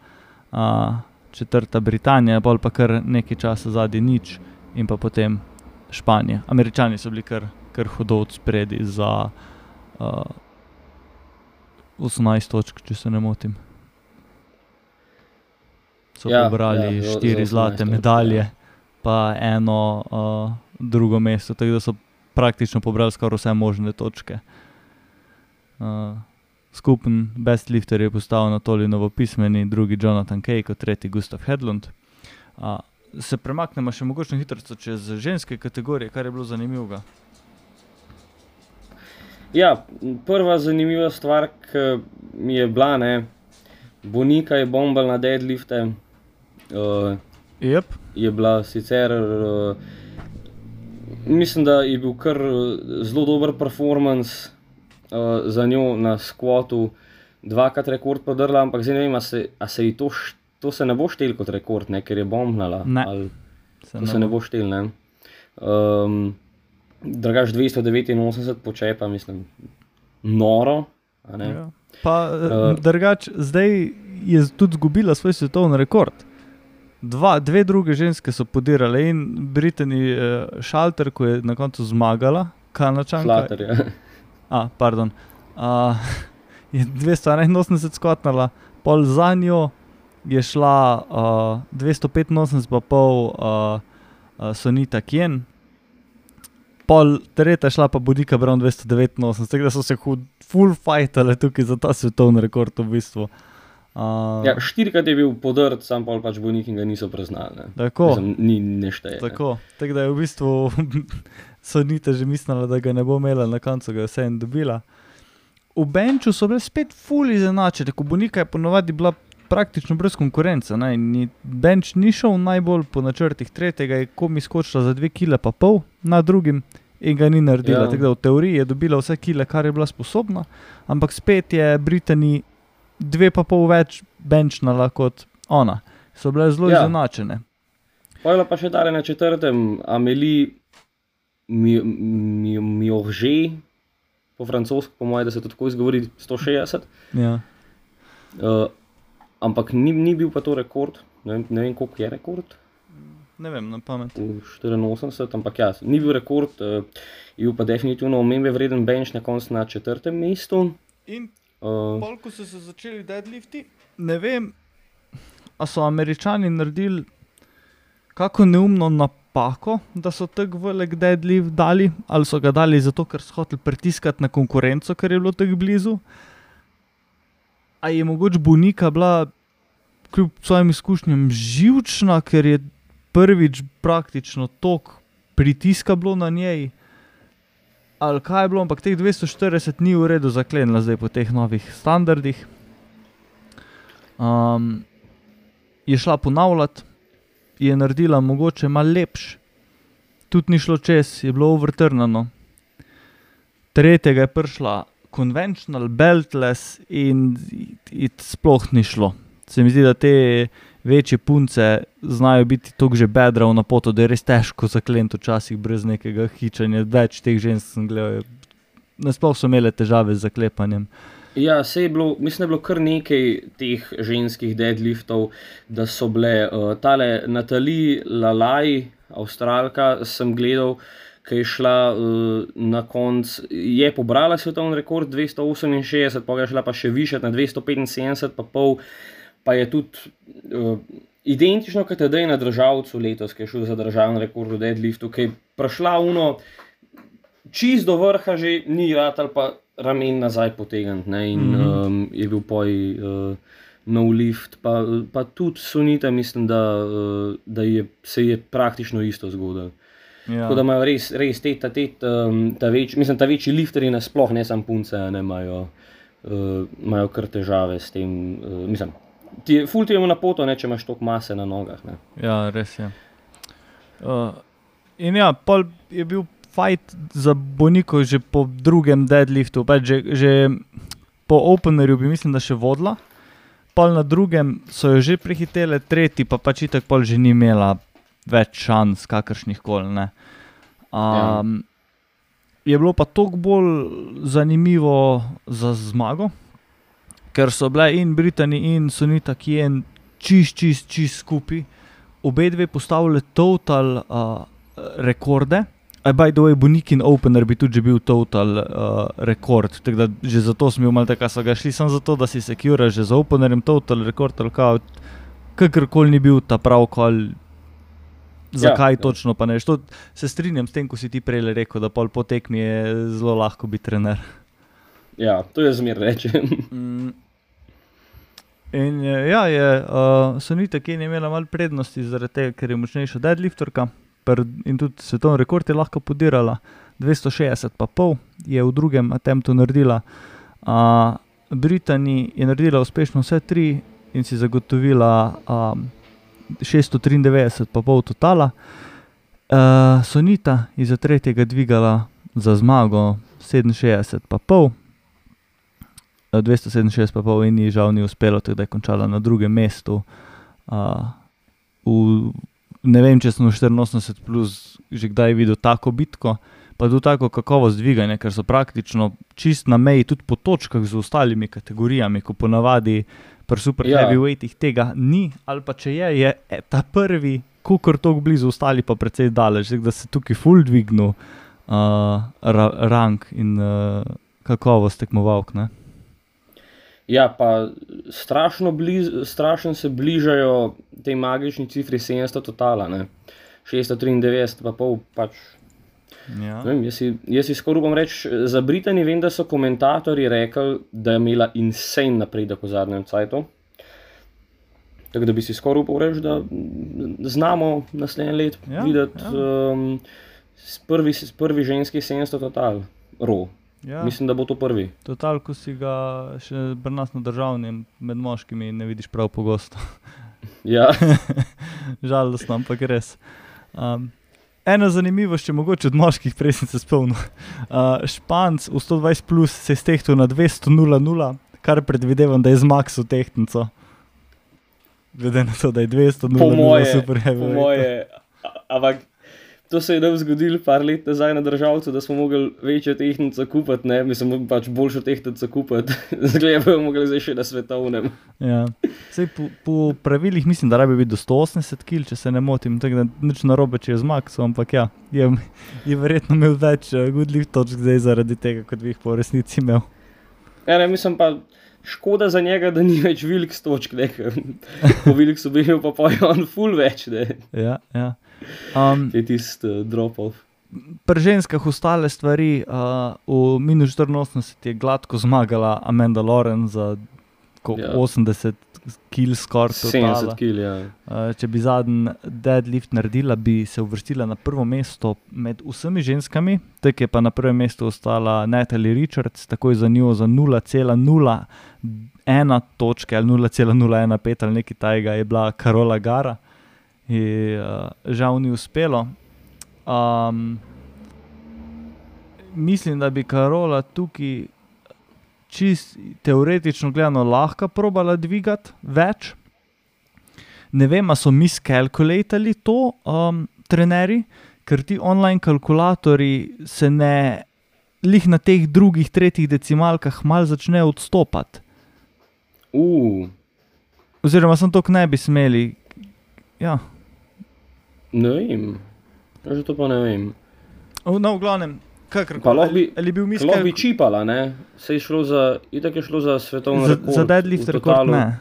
[SPEAKER 1] uh, četrta Britanija, bolj pa kar nekaj časa zadnji nič in pa potem Španija. Američani so bili kar, kar hudo od spredi za uh, 18 točk, če se ne motim. So
[SPEAKER 2] Ja,
[SPEAKER 1] pobrali
[SPEAKER 2] ja, za- za
[SPEAKER 1] štiri
[SPEAKER 2] 18
[SPEAKER 1] zlate medalje,
[SPEAKER 2] ja.
[SPEAKER 1] pa eno uh, drugo mesto, tako da so praktično pobrali skoraj vse možne točke. Uh, skupen best lifter je postal Anatolij Novopismeni, drugi Jonathan Kay, kot tretji Gustav Hedlund. Uh, se premaknemo še mogoče hitro čez ženske kategorije, kar je bilo zanimivo.
[SPEAKER 2] Ja, prva zanimiva stvar, ki mi je bila, ne, Bonika je bombal na deadlifte. Uh,
[SPEAKER 1] Yep.
[SPEAKER 2] je bila sicer, uh, mislim, da je bil kar eh, zelo dober performance uh, za njo na skvotu, dvakrat rekord podrla, ampak zdaj ne vem, a se, a se ji to, to se ne bo štel kot rekord, ne, ker je bombnala.
[SPEAKER 1] Ne.
[SPEAKER 2] ali-
[SPEAKER 1] Se
[SPEAKER 2] To se ne bo štel. Ne? Um, Drugač 289 počepa, mislim, noro. a.
[SPEAKER 1] Ja. Pa
[SPEAKER 2] Uh,
[SPEAKER 1] uh, drugač, zdaj je tudi izgubila svoj svetovni rekord. Dva, dve druge ženske so podirale in Britanni uh, Šalter, ko je na koncu zmagala, Kanačanka.
[SPEAKER 2] Flater, ja.
[SPEAKER 1] A, pardon. Uh, je 281 skotnala, pol za njo je šla uh, 285, pa pol uh, uh, Sonita Kien. Pol tretja šla pa Budika Brown 289, tako da so se hud, full fightale tukaj za ta svetovni rekord v bistvu. Uh,
[SPEAKER 2] Ja, štirikrat je bil podrt, sam pa pač bolnik in ga niso priznali. ne.
[SPEAKER 1] Tako.
[SPEAKER 2] Mislim, Ni nešteje. ne.
[SPEAKER 1] Tako, tako da je v bistvu Sonita že mislila, da ga ne bo imela, na koncu ga je vseeno dobila. V Benču so bile spet fully izenačene, ko Bonika je ponovadi bila praktično brez konkurence. Ne? ni- Benč ni šel najbolj po načrtih, tretjega je komi skočila za dve kile pa pol na drugim in ga ni naredila.
[SPEAKER 2] Ja.
[SPEAKER 1] Tako da v teoriji je dobila vse kile, kar je bila sposobna, ampak spet je Britanija dve pa pol več benčnala kot ona. So bile zelo
[SPEAKER 2] Ja.
[SPEAKER 1] izenačene.
[SPEAKER 2] Pojla pa še dale na četrtem, Amelie Miorže, po francosko, po mojem, da se to tako izgovori, 160.
[SPEAKER 1] Ja.
[SPEAKER 2] Uh, ampak ni, ni bil pa to rekord, ne vem, ne vem koliko je rekord.
[SPEAKER 1] Ne vem, na pamet.
[SPEAKER 2] v 84, ampak ja, ni bil rekord, uh, je bil pa definitivno omembe vreden bench na koncu na četrtem mestu.
[SPEAKER 1] In
[SPEAKER 2] Uh,
[SPEAKER 1] pol, ko so se začeli deadlifti, ne vem, a so američani naredili kako neumno napako, da so tako velik deadlift dali, ali so ga dali zato, ker so hoteli pritiskati na konkurenco, ker je bilo tako blizu. A je mogoče Bonika bila kljub svojim izkušnjam živčna, ker je prvič praktično tok pritiska bilo na njej. Ali kaj je bilo, ampak teh 240 ni v redu zaklenila zdaj po teh novih standardih. Um, je šla ponavljati, je naredila mogoče malo lepš, tudi ni šlo čez, je bilo overtrnano. Tretjega je prišla konvencional, beltless in it sploh ni šlo. Se mi zdi, da te večje punce znajo biti tako že bedra na potu, da je res težko zakleniti včasih brez nekega hičanja. Več teh žensk sem gledal, nasploh so imele težave z zaklepanjem.
[SPEAKER 2] ja, se je bilo, mislim, da je bilo kar nekaj teh ženskih deadliftov, da so bile uh, tale Natalija Lalaj, avstralka, sem gledal. Ki je šla uh, na koncu, je pobrala svetovni rekord 268, pa je šla pa še više na 275, pa pol, pa je tudi uh, identično kot je na državcu letos, ki je šel za državni rekord v deadliftu, ki je prišla uno, čist do vrha, že ni rad ali pa ramen nazaj potegniti. ne, In mm -hmm. um, je bil poj uh, nov lift, pa, pa tudi sunita, mislim, da, uh, da je, se je praktično isto zgodilo.
[SPEAKER 1] Ja.
[SPEAKER 2] Tako da imajo res, res te, ta, te, um, ta, več, mislim, ta večji lifterji nasploh, ne samo punce, ne imajo, uh, imajo kar težave s tem. Uh, mislim, ti je ful ti je na poto, ne, če imaš toliko mase na nogah. Ne.
[SPEAKER 1] Ja, res je. Uh, in ja, pol je bil fight za Boniko že po drugem deadliftu, pač že, že po openerju bi mislim, da še vodila. Pol na drugem so jo že prehitele, tretji pa pač itak pol že ni imela več šans, kakršnih koli. Um, je bilo pa toliko bolj zanimivo za zmago, ker so bile in Britanija in Sunita Kien čist, čist, čist skupaj, obe dve postavili total uh, rekorde. Uh, by the way, Bonikin Opener bi tudi bil total uh, rekord, da že zato smo imeli tako, so ga šli samo zato, da si sekura že z Openerjem total rekord, ali kakorkoli ni bil ta prav kol. Zakaj ja,
[SPEAKER 2] ja.
[SPEAKER 1] točno pa ne? veš. To Se strinjam s tem, ko si ti prej rekel, da pol po tekmi je zelo lahko biti trener.
[SPEAKER 2] Ja, to je zmer reče.
[SPEAKER 1] Mm. In eh, ja, je uh, Sonita Kane imela malo prednosti, zaradi tega, ker je močnejša deadlifterka in tudi svetovni rekord je lahko podirala. 260 pa pol je v drugem attemptu naredila. Uh, Britanija je naredila uspešno vse tri in si zagotovila um, 693 pa pol totala. Uh, Sonita je za tretjega dvigala za zmago 67 pa pol. 267 pa pol in ji žal ni uspelo, tako da je končala na drugem mestu. Uh, v, ne vem, če sem v 84 plus že kdaj videl tako bitko, pa tudi tako kakovost dviganja, ker so praktično čist na meji tudi po točkah z ostalimi kategorijami, ko ponavadi pri super
[SPEAKER 2] Ja.
[SPEAKER 1] heavyweightih tega ni, ali pa če je, je e, ta prvi, kukor tako blizu, ostali pa precej daleč, da se tukaj full dvignil uh, ra, rang in uh, kakovost tekmovalk. Ne?
[SPEAKER 2] Ja, pa strašno, bliz, strašno se bližajo te magični cifri 700 totala, ne. 693 pa pol pač.
[SPEAKER 1] Ja.
[SPEAKER 2] Vem, jaz, si, jaz si skoraj upam reči, za Britanijo vem, da so komentatorji rekli, da je imela insane napredek v zadnjem cajtu. Tako da bi si skoraj upal reči, da znamo naslednje leto
[SPEAKER 1] Ja,
[SPEAKER 2] videti
[SPEAKER 1] ja.
[SPEAKER 2] um, s prvi, s prvi ženski 700 total, ro.
[SPEAKER 1] Ja,
[SPEAKER 2] Mislim, da bo to prvi.
[SPEAKER 1] total, ko si ga še pri nas na državnem med moškimi ne vidiš prav pogosto.
[SPEAKER 2] Ja,
[SPEAKER 1] Žalostno, ampak res. Um, ena zanimivost, če mogoče od moških, prej sem se spomnil. Uh, Španc v 120 plus se je stehtil na 200-0-0, kar predvidevam, da je zmagal tehtnico. Glede na to, da je 200-0-0
[SPEAKER 2] po moje,
[SPEAKER 1] super
[SPEAKER 2] po
[SPEAKER 1] heavyweight.
[SPEAKER 2] moje. Ampak to se je nam zgodilo par let nazaj na državcu, da smo mogli večjo tehtnico kupiti, ne, mislim, pač boljšo tehtnico kupiti. Zdaj bomo mogli zdaj še na svetovnem.
[SPEAKER 1] Ja. Sej, po, po pravilih mislim, da rabi biti do 180 kg, če se ne motim, tako da nič narobe, če je zmagal, ampak ja, je, je verjetno imel več uh, gudljih točk zdaj zaradi tega, kot bi jih po resnici imel.
[SPEAKER 2] Ja, ne, mislim pa, škoda za njega, da ni več velik točk, ne, ker po velik so bili pa pa je on full več, ne,
[SPEAKER 1] Ja, ja. Um,
[SPEAKER 2] je tisti uh, drop-off.
[SPEAKER 1] Pri ženskah ostale stvari, uh, v minus 84 je gladko zmagala Amanda Loren za
[SPEAKER 2] Ja.
[SPEAKER 1] ja. 80 kg skoraj.
[SPEAKER 2] 70 kg, ja.
[SPEAKER 1] Uh, če bi zadnji deadlift naredila, bi se uvrstila na prvo mesto med vsemi ženskami, tako je pa na prvem mestu ostala Natalie Richards, takoj za njo za 0,01 točke ali 0,015 ali nekaj tajega je bila Karola Gara. In, uh, žal ni uspelo. Um, mislim, da bi Karola tukaj čist teoretično gledano lahko probala dvigati več. Ne vem, ali so miskalkulatali to um, trenerji, ker ti online kalkulatorji se ne, lih na teh drugih, tretjih decimalkah mal začnejo odstopati.
[SPEAKER 2] Uh,
[SPEAKER 1] Oziroma, sem to ne bi smeli. Ja.
[SPEAKER 2] Ne vem, že to pa ne vem.
[SPEAKER 1] No, v glavnem, kakorkoli.
[SPEAKER 2] lahko bi-
[SPEAKER 1] Ali, ali je bil
[SPEAKER 2] Lahko bi čipala, ne, se je šlo za, itak je šlo za svetovni
[SPEAKER 1] za,
[SPEAKER 2] rekord.
[SPEAKER 1] za deadlift rekord? Ne.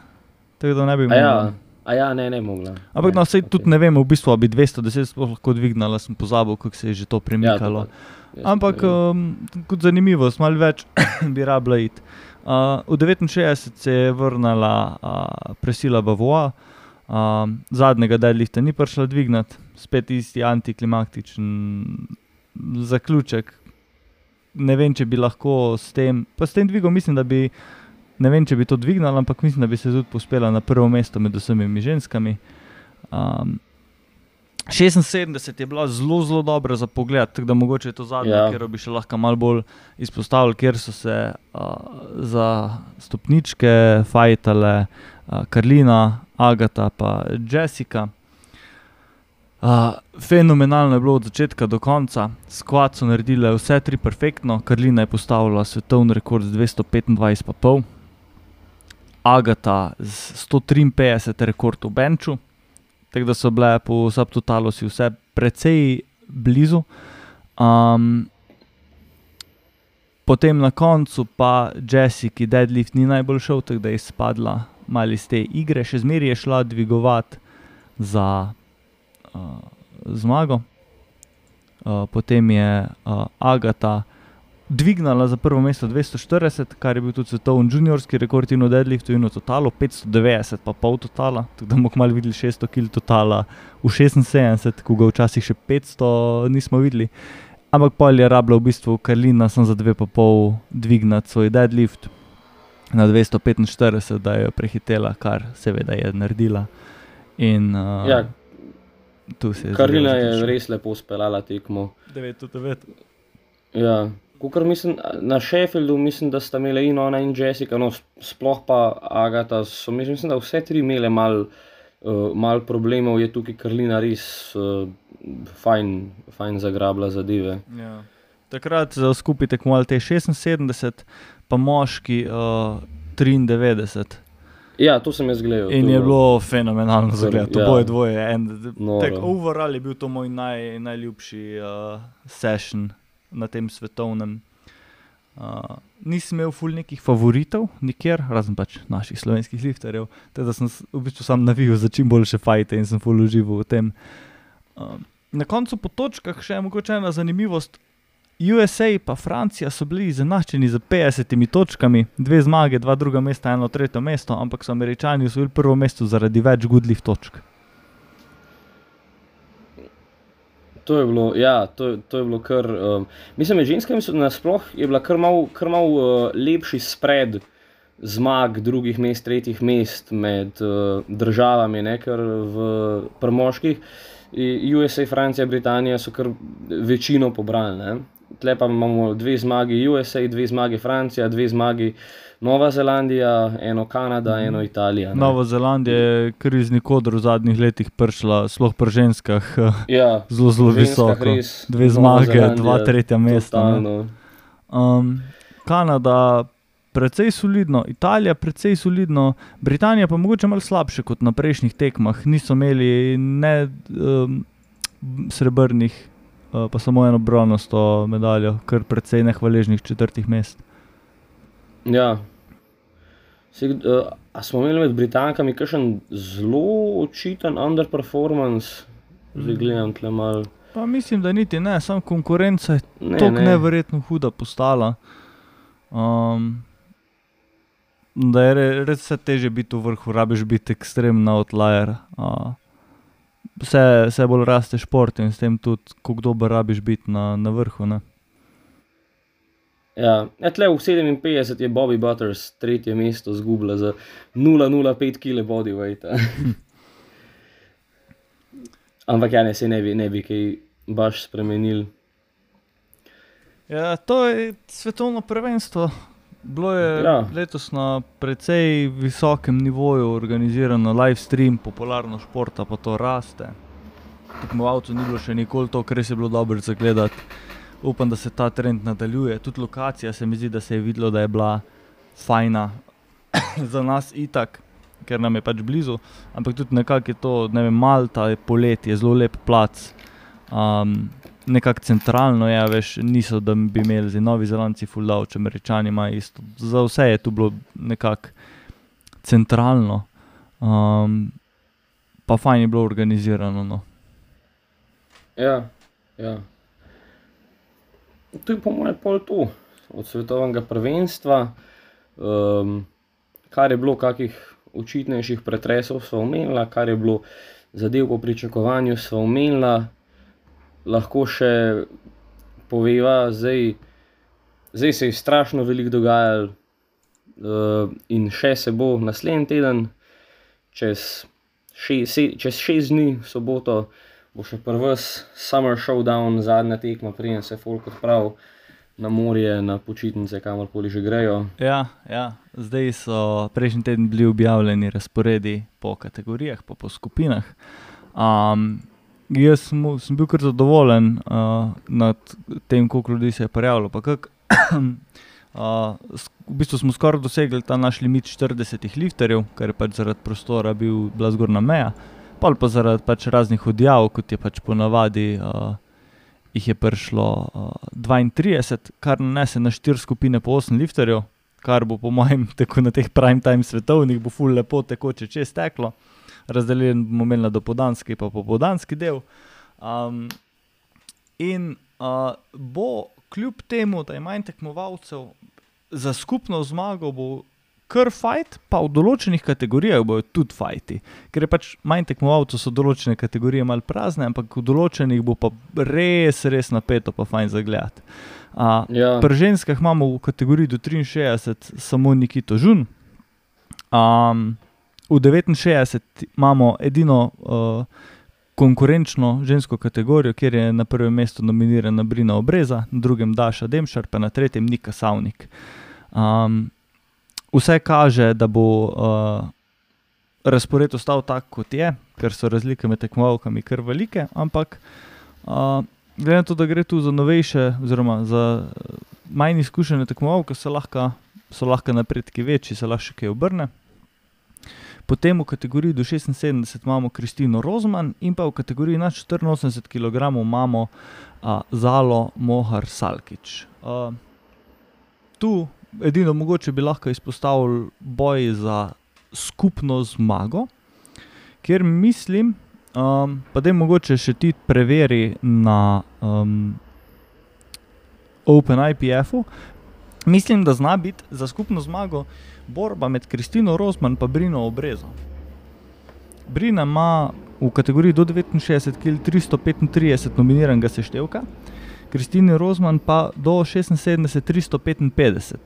[SPEAKER 1] Tako da ne bi
[SPEAKER 2] ja,
[SPEAKER 1] mogla.
[SPEAKER 2] a ja, ne, ne mogla.
[SPEAKER 1] Ampak no, sej
[SPEAKER 2] okej.
[SPEAKER 1] tudi ne vemo, v bistvu, bi 210 sploh lahko dvignala, sem pozabil, kako se je že to
[SPEAKER 2] Ja, to
[SPEAKER 1] premikalo.
[SPEAKER 2] pa-
[SPEAKER 1] Ampak
[SPEAKER 2] vem.
[SPEAKER 1] um, kot zanimivost, malo več bi rabila iti. Uh, v 69 se je vrnila uh, Presila Bavoa, uh, zadnjega deadlifta ni prišla dvignati, spet isti antiklimaktičen zaključek. Ne vem, če bi lahko s tem, pa s tem dvigom mislim, da bi, ne vem, če bi to dvignila, ampak mislim, da bi se tudi pospela na prvo mesto med vsemi ženskami. Um, 76 je bila zelo, zelo dobra za pogled, tako da mogoče je to zadnje,
[SPEAKER 2] Ja.
[SPEAKER 1] ja. kjer bi še lahko malo bolj izpostavili, kjer so se uh, za stopničke fajtale uh, Karlina, Agata in Jessica. Uh, fenomenalno je bilo od začetka do konca, skvat so naredile vse tri perfektno, Karlina je postavila svetovni rekord z 225,5, Agata z 153 rekord v Benču, tako da so bile po subtotalu si vse precej blizu. Um, potem na koncu pa Jessica deadlift ni najbolj šel, tako da je spadla malo iz te igre, še zmeraj je šla dvigovati za uh, zmago. Uh, potem je uh, Agata dvignila za prvo mesto 240, kar je bil tudi svetovni juniorski rekord in v deadliftu in v totalu 590, pa pol totala, tako da bomo kmalo videli 600 kg totala v 76, ko ga včasih še 500 nismo videli. Ampak pol je rabila v bistvu Karlina za 2,5 dvignati svoj deadlift na 245, da je jo prehitela, kar seveda je naredila. In uh,
[SPEAKER 2] Ja,
[SPEAKER 1] tu se je
[SPEAKER 2] Karina je res lepo speljala tekmo.
[SPEAKER 1] 9 od 9.
[SPEAKER 2] Ja. Kukor mislim, na Sheffieldu mislim, da sta imeli in ona in Jessica, no, sploh pa Agata, so mislim, da vse tri imele mal, uh, mal problemov, je tukaj Karlina res uh, fajn, fajn zagrabila zadeve.
[SPEAKER 1] Ja. Takrat za skupaj tekmovali te 76, pa moški uh, 93.
[SPEAKER 2] Ja, to sem jaz gledal.
[SPEAKER 1] In je bilo fenomenalno za gledati, to
[SPEAKER 2] Ja.
[SPEAKER 1] boje dvoje. En,
[SPEAKER 2] Noro.
[SPEAKER 1] tak, overall je bil to moj naj, najljubši uh, session na tem svetovnem. Uh, nisem imel ful nekih favoritov, nikjer, razen pač naših slovenskih lifterjev, tako da sem v bistvu sam navijal za čim boljše fajte in sem ful užival v tem. Uh, na koncu po točkah še mogoče ena zanimivost. USA in Francija so bili izenačeni z 50 točkami, dve zmage, dva druga mesta, eno tretje mesto, ampak so američani usvojili prvo mesto zaradi več gudlih točk.
[SPEAKER 2] To je bilo, ja, to, to je bilo kar. Um, mislim, da ženskam nasploh je bila kar mal, kar mal uh, lepši spred zmag drugih mest, tretjih mest med uh, državami, ne, ker v premoških. USA, Francija, Britanija so kar večino pobrali. Tle pa imamo dve zmagi, USA, dve zmagi, Francija, dve zmagi. Nova Zelandija, eno Kanada, eno Italija. Ne.
[SPEAKER 1] Nova Zelandija je krizni kodr v zadnjih letih prišla, sploh pri ženskah,
[SPEAKER 2] ja,
[SPEAKER 1] zelo, zelo visoko.
[SPEAKER 2] Res,
[SPEAKER 1] Dve zmage, dva tretja mesta. Um, Kanada, precej solidno, Italija, precej solidno, Britanija pa mogoče malo slabše kot na prejšnjih tekmah. Niso imeli ne um, srebrnih, pa samo eno bronasto medaljo, kar precej nehvaležnih četrtih mest.
[SPEAKER 2] Ja. Se, uh, a smo imeli med Britankami kakšen zelo očiten underperformance, zdaj
[SPEAKER 1] Mm.
[SPEAKER 2] gledam tle malo.
[SPEAKER 1] Pa mislim, da niti ne, samo konkurenca je
[SPEAKER 2] Ne,
[SPEAKER 1] tako
[SPEAKER 2] ne.
[SPEAKER 1] neverjetno huda postala. Um, da je re- res vse teže biti v vrhu, rabiš biti ekstremna outlier. Uh, vse, vse bolj raste šport in s tem tudi, kako dober rabiš biti na, na vrhu. Ne?
[SPEAKER 2] Ja, ja, tle v 57 je Bobby Butters tretje mesto zgubila za 0,05 kg bodyweight. Ampak ja, ne, se ne bi, ne bi kaj baš spremenil.
[SPEAKER 1] Ja, to je svetovno prvenstvo. Bilo je
[SPEAKER 2] Ja.
[SPEAKER 1] letos na precej visokem nivoju organizirano, live stream, popularno športa pa to raste. Tekmovalcev ni bilo še nikoli to, kar je bilo dobro za gledati. Upam, da se ta trend nadaljuje. Tudi lokacija se mi zdi, da se je videlo, da je bila fajna za nas itak, ker nam je pač blizu. Ampak tudi nekako je to, ne vem, Malta je poletje, zelo lep plac. Um, nekako centralno je, veš, niso, da bi imeli zdaj Novi Zelandci, Fuldavč, Američani imajo isto. Za vse je tu bilo nekako centralno, um, pa fajn je bilo organizirano. No.
[SPEAKER 2] Ja, ja. To je po mojem pol to, od svetovnega prvenstva. Um, kar je bilo, kakih očitnejših pretresov smo omenili, kar je bilo zadev po pričakovanju, smo omenili. Lahko še poveva, zdaj, zdaj se je strašno veliko dogajalo, uh, in še se bo naslednji teden, čez, še, se, čez šest dni, v soboto, bo še prvi Summer Showdown, zadnja tekma, preden se folk odpravi na morje, na počitnice, kamorkoli že grejo.
[SPEAKER 1] Ja, ja, zdaj so prejšnji teden bili objavljeni razporedi po kategorijah, pa po skupinah. Um, jaz sem, sem bil kar zadovoljen uh, nad tem, koliko ljudi se je prijavilo. pa kako, Uh, s- v bistvu smo skoraj dosegli ta naš limit 40 lifterjev, kar je pač zaradi prostora bil, bila zgornja meja, pa pa zaradi pač raznih odjav, kot je pač ponavadi, uh, jih je prišlo uh, 32, kar nanese na 4 skupine po 8 lifterjev, kar bo po mojem tako na teh prime time svetovnih, bo ful lepo tekoče čez teklo. Razdeljen bomo imeli na dopodanski in popoldanski del. Um, in uh, bo kljub temu, da je manj tekmovalcev, za skupno zmago bo kar fajt, pa v določenih kategorijah bojo tudi fajti. Ker je pač manj tekmovalcev, so določene kategorije mal prazne, ampak v določenih bo pa res, res napeto, pa fajn za gledati. Uh,
[SPEAKER 2] Ja,
[SPEAKER 1] Pri ženskah imamo v kategoriji do 63 samo Nikito Žun. Um, v 69 imamo edino uh, konkurenčno žensko kategorijo, kjer je na prvem mestu nominirana Brina Obreza, na drugem Daša Demšar, pa na tretjem Nika Savnik. Um, vse kaže, da bo uh, razpored ostal tak, kot je, ker so razlike med tekmovalkami kar velike, ampak uh, glede na to, da gre tu za novejše, oziroma za eh, manj izkušene tekmovalke, so lahko, so lahko napredki večji, se lahko še kaj obrne. Potem v kategoriji do 76 imamo Kristino Rozman in pa v kategoriji nad 84 kg imamo a, Zalo Mohar Salkič. A, tu edino mogoče bi lahko izpostavili boj za skupno zmago, kjer mislim, um, pa da je mogoče še ti preveri na um, Open IPF-u. Mislim, da zna biti za skupno zmago borba med Kristino Rosman in Brino Obrezo. Brina ima v kategoriji do 69 kg 335 nominiranega seštevka, Kristini Rosman pa do 76 355.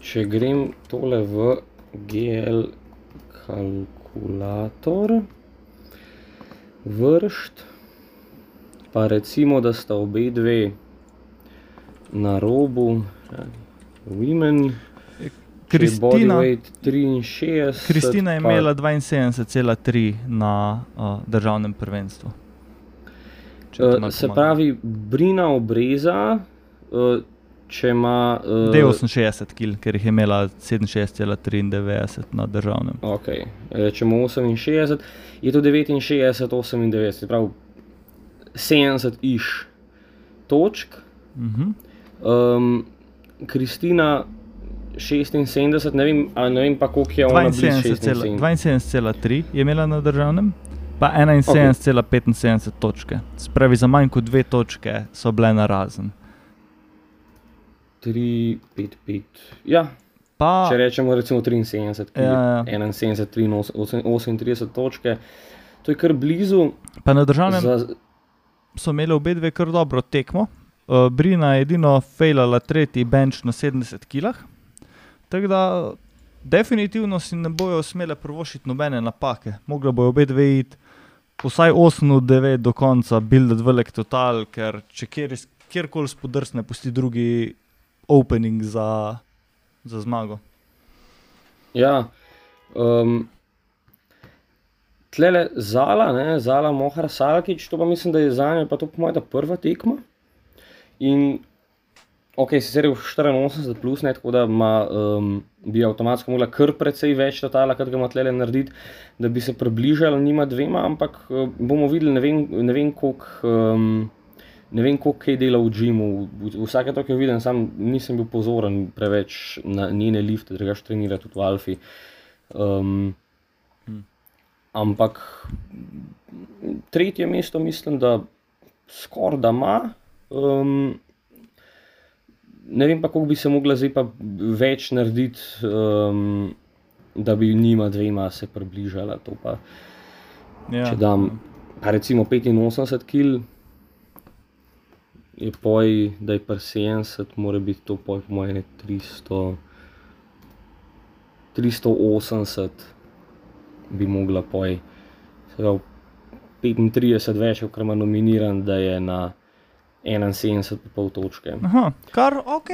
[SPEAKER 2] Če grem tole v GL kalkulator, vršt, pa recimo, da sta obe dve na robu, women.
[SPEAKER 1] Kristina,
[SPEAKER 2] 63.
[SPEAKER 1] Kristina je imela 72,3 na uh, državnem prvenstvu.
[SPEAKER 2] Uh, se pravi, Brina obreza, uh, če ima. Uh,
[SPEAKER 1] 68 kg, ker jih je imela 67,93 na državnem.
[SPEAKER 2] Okay. Če ima 68, je to 69, 98, pravi 70 iš točk.
[SPEAKER 1] Uh -huh.
[SPEAKER 2] um, Kristina 76, ne vem, ne vem pa koliko je ona.
[SPEAKER 1] 72,3 je imela na državnem, pa 71,75 okay. točke. Spravi za manj kot dve točke so bile na razen.
[SPEAKER 2] 3, 5, 5. Ja.
[SPEAKER 1] Pa,
[SPEAKER 2] Če rečemo, recimo 73,
[SPEAKER 1] Ja, ja.
[SPEAKER 2] 71, 83, 38 točke, to je kar blizu.
[SPEAKER 1] pa na državnem
[SPEAKER 2] Za,
[SPEAKER 1] so imeli obe dve kar dobro tekmo. Uh, Brina je edino fejlala tretji bench na 70 kg. Tako da definitivno si ne bojo smele prvošiti nobene napake. Mogla bojo obe dve iti vsaj 8 od 9 do konca, build velik total, ker če kjer, kjerkoli spodrsne, pusti drugi opening za, za zmago.
[SPEAKER 2] ja. Um, Tlele Zala, ne, Zala Mohar Salkič, to pa mislim, da je za njo, pa to po mojem prva tekma. In ok, sicer je v 84 plus, ne, tako da ima, um, bi avtomatsko mogla kar precej več totala, kot ga ima tlele narediti, da bi se približala njima dvema, ampak uh, bomo videli, ne vem, ne vem koliko. Um, Ne vem, koliko kaj dela v Džimu, vsake to, ki jo vidim, sam nisem bil pozoren preveč na njene lifte, drugač trenira tudi v Alfi. Um. Ampak tretje mesto mislim, da skoraj da ima. Um, ne vem pa, koliko bi se mogla zdaj pa več narediti, um, da bi njima dvema se približala. To pa,
[SPEAKER 1] Ja.
[SPEAKER 2] če dam, pa recimo 85 kg, je poj, da je pa 70, mora biti to poj po mojem 300, 380 bi mogla poj. Se pravi, 35 več, ker ima nominiran, da je na 71,5 točke.
[SPEAKER 1] Aha, kar ok.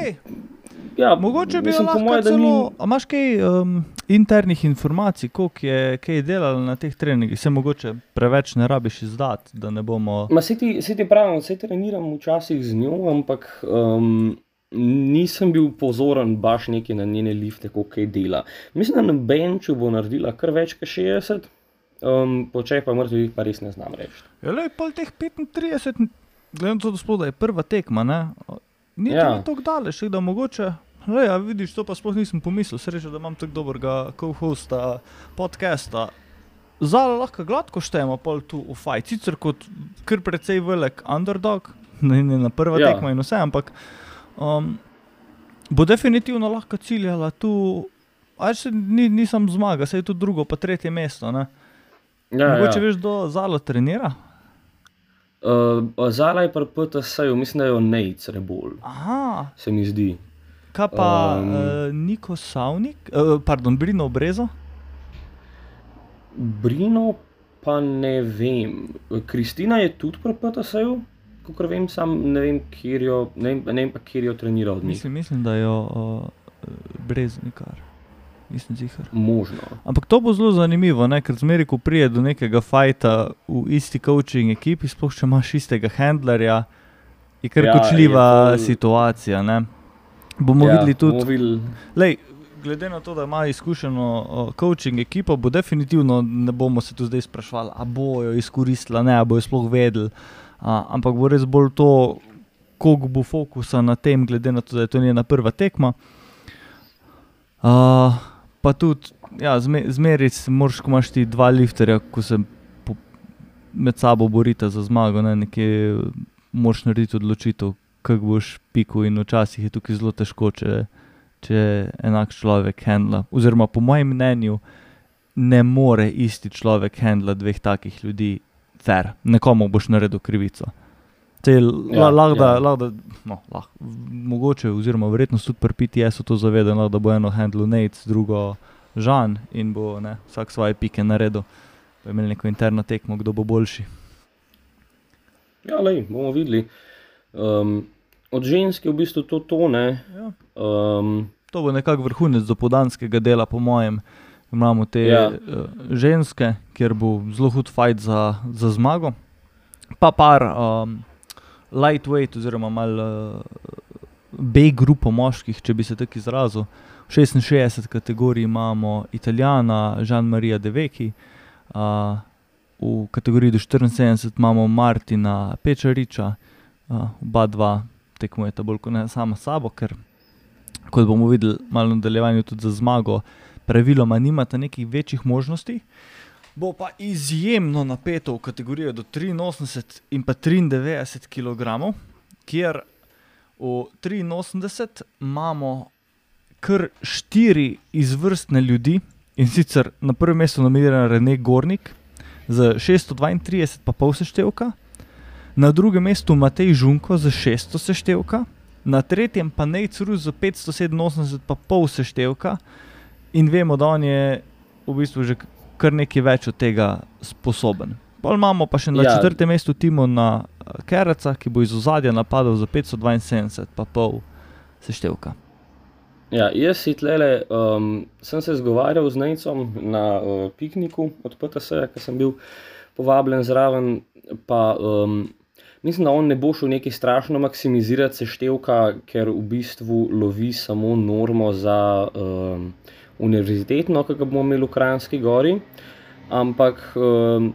[SPEAKER 2] Ja,
[SPEAKER 1] Mogoče bi lahko
[SPEAKER 2] moje,
[SPEAKER 1] celo.
[SPEAKER 2] ni-
[SPEAKER 1] A imaš kaj um, internih informacij, koliko je kaj delala na teh treningih? Se mogoče preveč ne rabiš izdati, da ne bomo.
[SPEAKER 2] Ma se ti, se ti pravim, se treniram včasih z njo, ampak um, nisem bil pozoren baš neki na njene lifte, koliko je dela. Mislim, da na benču bo naredila kar več kot 60, um, počej pa mrtvih pa res ne znam reči.
[SPEAKER 1] Ja, le pol teh 35, glede na to, da da je prva tekma, ne? Ni
[SPEAKER 2] Ja.
[SPEAKER 1] tako daleč, da mogoče. Le, ja, vidiš, to pa sploh nisem pomislil, sreča, da imam tako dobrega co-hosta podcasta. Zala lahko gladko štejemo pol tu v fajt, sicer kot kar precej velik underdog, ne, ne na prva
[SPEAKER 2] Ja.
[SPEAKER 1] tekma in vse, ampak um, bo definitivno lahko ciljala tu, a še ni, nisem zmaga, se je tu drugo, pa tretje mesto. Ne?
[SPEAKER 2] Ja,
[SPEAKER 1] Mogoče
[SPEAKER 2] ja.
[SPEAKER 1] veš, kdo Zalo trenira?
[SPEAKER 2] Uh, Zala je pri PTS-ju, mislim, da je Nate Rebol,
[SPEAKER 1] Aha,
[SPEAKER 2] se mi zdi.
[SPEAKER 1] kaj pa
[SPEAKER 2] Um.
[SPEAKER 1] um, uh, Niko Savnik, uh, pardon, Brino Brezo.
[SPEAKER 2] Brino pa ne vem. Kristina je tudi pri PTS-ju, kot vem, sam ne vem, kjer jo, ne vem, ne vem pa, kjer jo trenira od njih.
[SPEAKER 1] Mislim, mislim, da jo uh, Breznikar. Nisem zihar.
[SPEAKER 2] Možno.
[SPEAKER 1] Ampak to bo zelo zanimivo, ne? ker zmeri, ko prije do nekega fajta v isti coaching ekipi, sploh če imaš istega handlerja, je kar
[SPEAKER 2] Ja,
[SPEAKER 1] kočljiva
[SPEAKER 2] je ful-
[SPEAKER 1] situacija. Ne? Bomo ja, videli tudi.
[SPEAKER 2] Videli.
[SPEAKER 1] Lej, glede na to, da ima izkušeno uh, coaching ekipo, bo definitivno ne bomo se tu zdaj sprašvali, ali bojo izkoristila, ne, bojo sploh vedeli. Uh, ampak bo res bolj to, koliko bo fokusa na tem, glede na to, da je to njena prva tekma. Uh, pa tudi, ja, zme, zmeri si moraš, ko imaš ti dva lifterja, ko se po, med sabo borita za zmago, ne, nekje moraš narediti odločitev, kako boš piku in včasih je tukaj zelo težko, če, če enak človek handla. Oziroma, po mojem mnenju, ne more isti človek handla dveh takih ljudi, fer, nekomu boš naredil krivico. Ja,
[SPEAKER 2] Ja,
[SPEAKER 1] da,
[SPEAKER 2] ja.
[SPEAKER 1] lah, da no, lah, mogoče, oziroma verjetno tudi pri PTS-u to zavedajo, da bo eno handlo Nate, drugo Žan in bo ne, vsak svoje pike naredil. Bo imeli neko interno tekmo, kdo bo boljši.
[SPEAKER 2] Ja, lej, bomo videli. Um, od ženske v bistvu to tone.
[SPEAKER 1] Ja.
[SPEAKER 2] Um,
[SPEAKER 1] To bo nekako vrhunec dopodanskega dela, po mojem. Imamo te
[SPEAKER 2] Ja.
[SPEAKER 1] uh, ženske, kjer bo zelo hud fight za, za zmago, pa par um, lightweight, oziroma malo uh, B grupo moških, če bi se tako izrazil. V 66 kategoriji imamo Italijana, Žan-Marija Deveki, uh, v kategoriji do 74 imamo Martina Pečariča, uh, oba dva tekmujeta bolj kot ne sama sabo, ker kot bomo videli malo v nadaljevanju tudi za zmago, praviloma nimata nekih večjih možnosti. Bo pa izjemno napeto v kategorijo do 83 in pa 93 kg, kjer v 83 imamo kar štiri izvrstne ljudi in sicer na prvem mestu nominiran René Gornik z 632 pa pol seštevka, na drugem mestu Matej Žunko z 600 seštevka, na tretjem pa Nate Rus z 587 pa pol seštevka in vemo, da on je v bistvu že kar nekaj več od tega sposoben. Pol imamo pa še na
[SPEAKER 2] Ja.
[SPEAKER 1] četrtem mestu Timona eh, Keraca, ki bo iz ozadja napadal za 572 pa pol seštevka.
[SPEAKER 2] ja, jaz si tlele, um, sem se zgovarjal z Nejcem na uh, pikniku od PTS-ja, ki sem bil povabljen zraven. Pa, um, mislim, da on ne bo šel neki strašno maksimizirati seštevka, ker v bistvu lovi samo normo za um, univerzitetno, ki ga bomo imeli v Kranjski gori. Ampak um,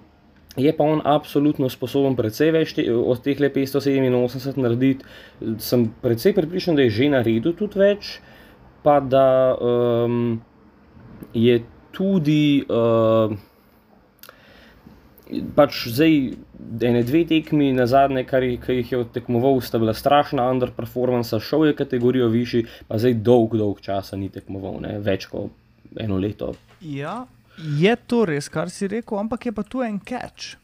[SPEAKER 2] je pa on absolutno sposoben precej več te, od teh le 587 narediti. Sem precej pripričan, da je že naredil tudi več, pa da um, je tudi. Uh, Pač zdaj, ene dve tekmi na zadnje, kar jih, je tekmoval, sta bila strašna underperformance, šel je kategorijo višji, pa zdaj dolg, dolg časa ni tekmoval, ne? več kot eno leto.
[SPEAKER 1] Ja, je to res, kar si rekel, ampak je pa tu en catch.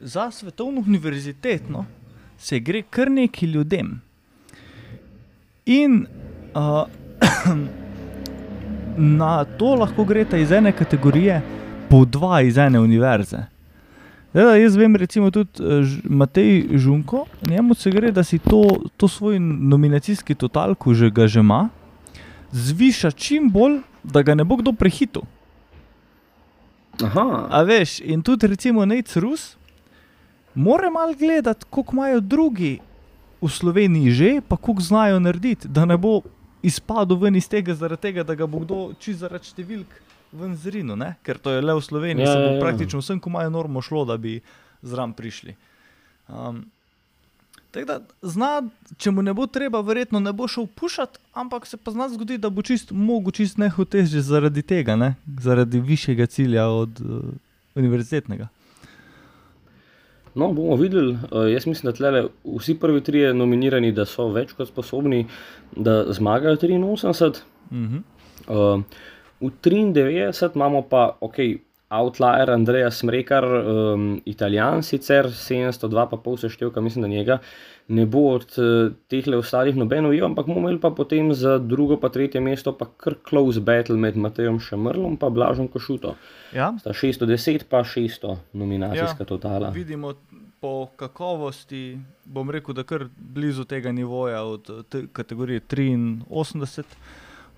[SPEAKER 1] Za svetovno univerzitetno se gre kar neki ljudem. In uh, na to lahko greta iz ene kategorije, po dva iz ene univerze. Zdaj, da jaz vem, recimo tudi eh, Matej Žunko, njemu se gre, da si to, to svoj nominacijski total, ko že ga že ima, zviša čim bolj, da ga ne bo kdo prehitil.
[SPEAKER 2] Aha,
[SPEAKER 1] A veš, in tudi recimo Nec Rus, mora malo gledati, koliko imajo drugi v Sloveniji že, pa koliko znajo narediti, da ne bo izpadel ven iz tega, zaradi tega, da ga bo kdo čist zaradi številk ven zrinu, ne? ker to je le v Sloveniji,
[SPEAKER 2] Ja,
[SPEAKER 1] ja, se bo
[SPEAKER 2] ja,
[SPEAKER 1] ja, praktično vsem, ko imajo normo, šlo, da bi zraven prišli. Um, Tako da zna, če mu ne bo treba, verjetno ne bo šel pušati, ampak se pa zna zgoditi, da bo čist mogo čist nehote že zaradi tega, ne? zaradi višjega cilja od uh, univerzitetnega.
[SPEAKER 2] No, bomo videli. Uh, jaz mislim, da tlele vsi prvi trije nominirani, da so več kot sposobni, da zmagajo 83.
[SPEAKER 1] Mhm.
[SPEAKER 2] Uh, v 93 imamo pa, ok, outlier Andreja Smrekar, um, italijan sicer 702, pa pol seštevka, mislim, da njega ne bo od uh, teh ostalih noben ujel, ampak bomo imeli pa potem za drugo pa tretje mesto pa kar close battle med Matejem Šemrlom in Blažom Košuto.
[SPEAKER 1] Ja,
[SPEAKER 2] Sta 610 pa 600 nominacijska
[SPEAKER 1] Ja,
[SPEAKER 2] totala.
[SPEAKER 1] vidimo po kakovosti, bom rekel, da kar blizu tega nivoja od eh, te kategorije 83.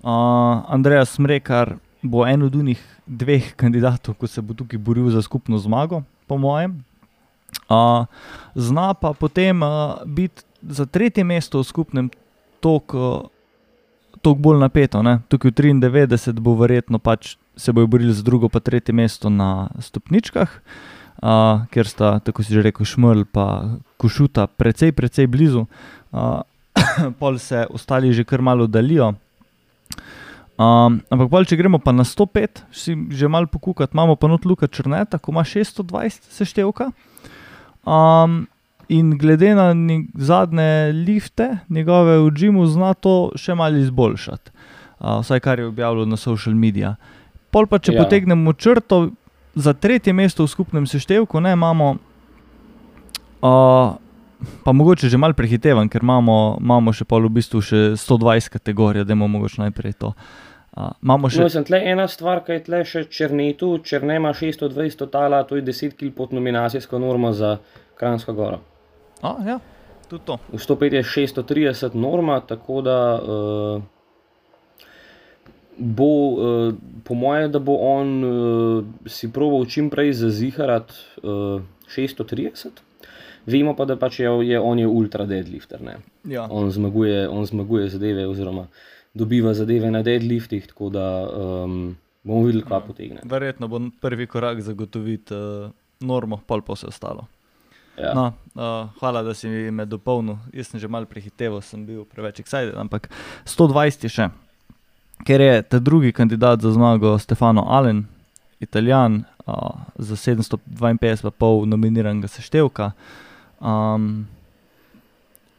[SPEAKER 1] Uh, Andreja Smrekar bo en od unih dveh kandidatov, ko se bo tukaj boril za skupno zmago, po mojem. Uh, zna pa potem uh, biti za tretje mesto v skupnem toliko tok bolj napeto. Ne? Tukaj v 93 bo verjetno pač se bojo borili za drugo pa tretje mesto na stopničkah, uh, ker sta, tako si že rekel, Šmrl in Košuta precej, precej blizu, uh, pol se ostali že kar malo oddalijo. Um, ampak, pol, če gremo pa na 105, si že malo pokukati, imamo pa not Luka Črneta, ko ima 620 seštevka. Um, in glede na zadnje lifte, njegove v Džimu, zna to še malo izboljšati. Uh, vsaj kar je objavljal na social medijih. Pol pa, če ja.
[SPEAKER 2] Ja.
[SPEAKER 1] potegnemo črto za tretje mesto v skupnem seštevku, ne imamo. Uh, pa mogoče že malo prehitevam, ker imamo, imamo še pol v bistvu še 120 kategorij, da imamo mogoče najprej to. Uh, imamo še
[SPEAKER 2] No, sem tle ena stvar, ki je tle še Črnetu, Črne ima 620 totala, to je 10 kg pod nominacijsko normo za Kranjsko goro.
[SPEAKER 1] A, ja, tudi to.
[SPEAKER 2] V 105 je 630 norma, tako da uh, bo, uh, po moje, da bo on uh, si proval čim prej zaziharati uh, 630. Vemo pa, da pač je, je on je ultra deadlifter. Ne?
[SPEAKER 1] Ja.
[SPEAKER 2] On, zmaguje, on zmaguje zadeve, oziroma dobiva zadeve na deadliftih, tako da um, bomo videli, kaj potegne.
[SPEAKER 1] Verjetno bo prvi korak zagotoviti uh, normo, pol pa vse ostalo.
[SPEAKER 2] Ja.
[SPEAKER 1] No, uh, hvala, da si me dopolnil. Jaz sem že malo prehiteval, sem bil preveč excited, ampak 120 je še. Ker je ta drugi kandidat za zmago Stefano Allen, italijan, uh, za 752,5 nominiranega seštevka. Um,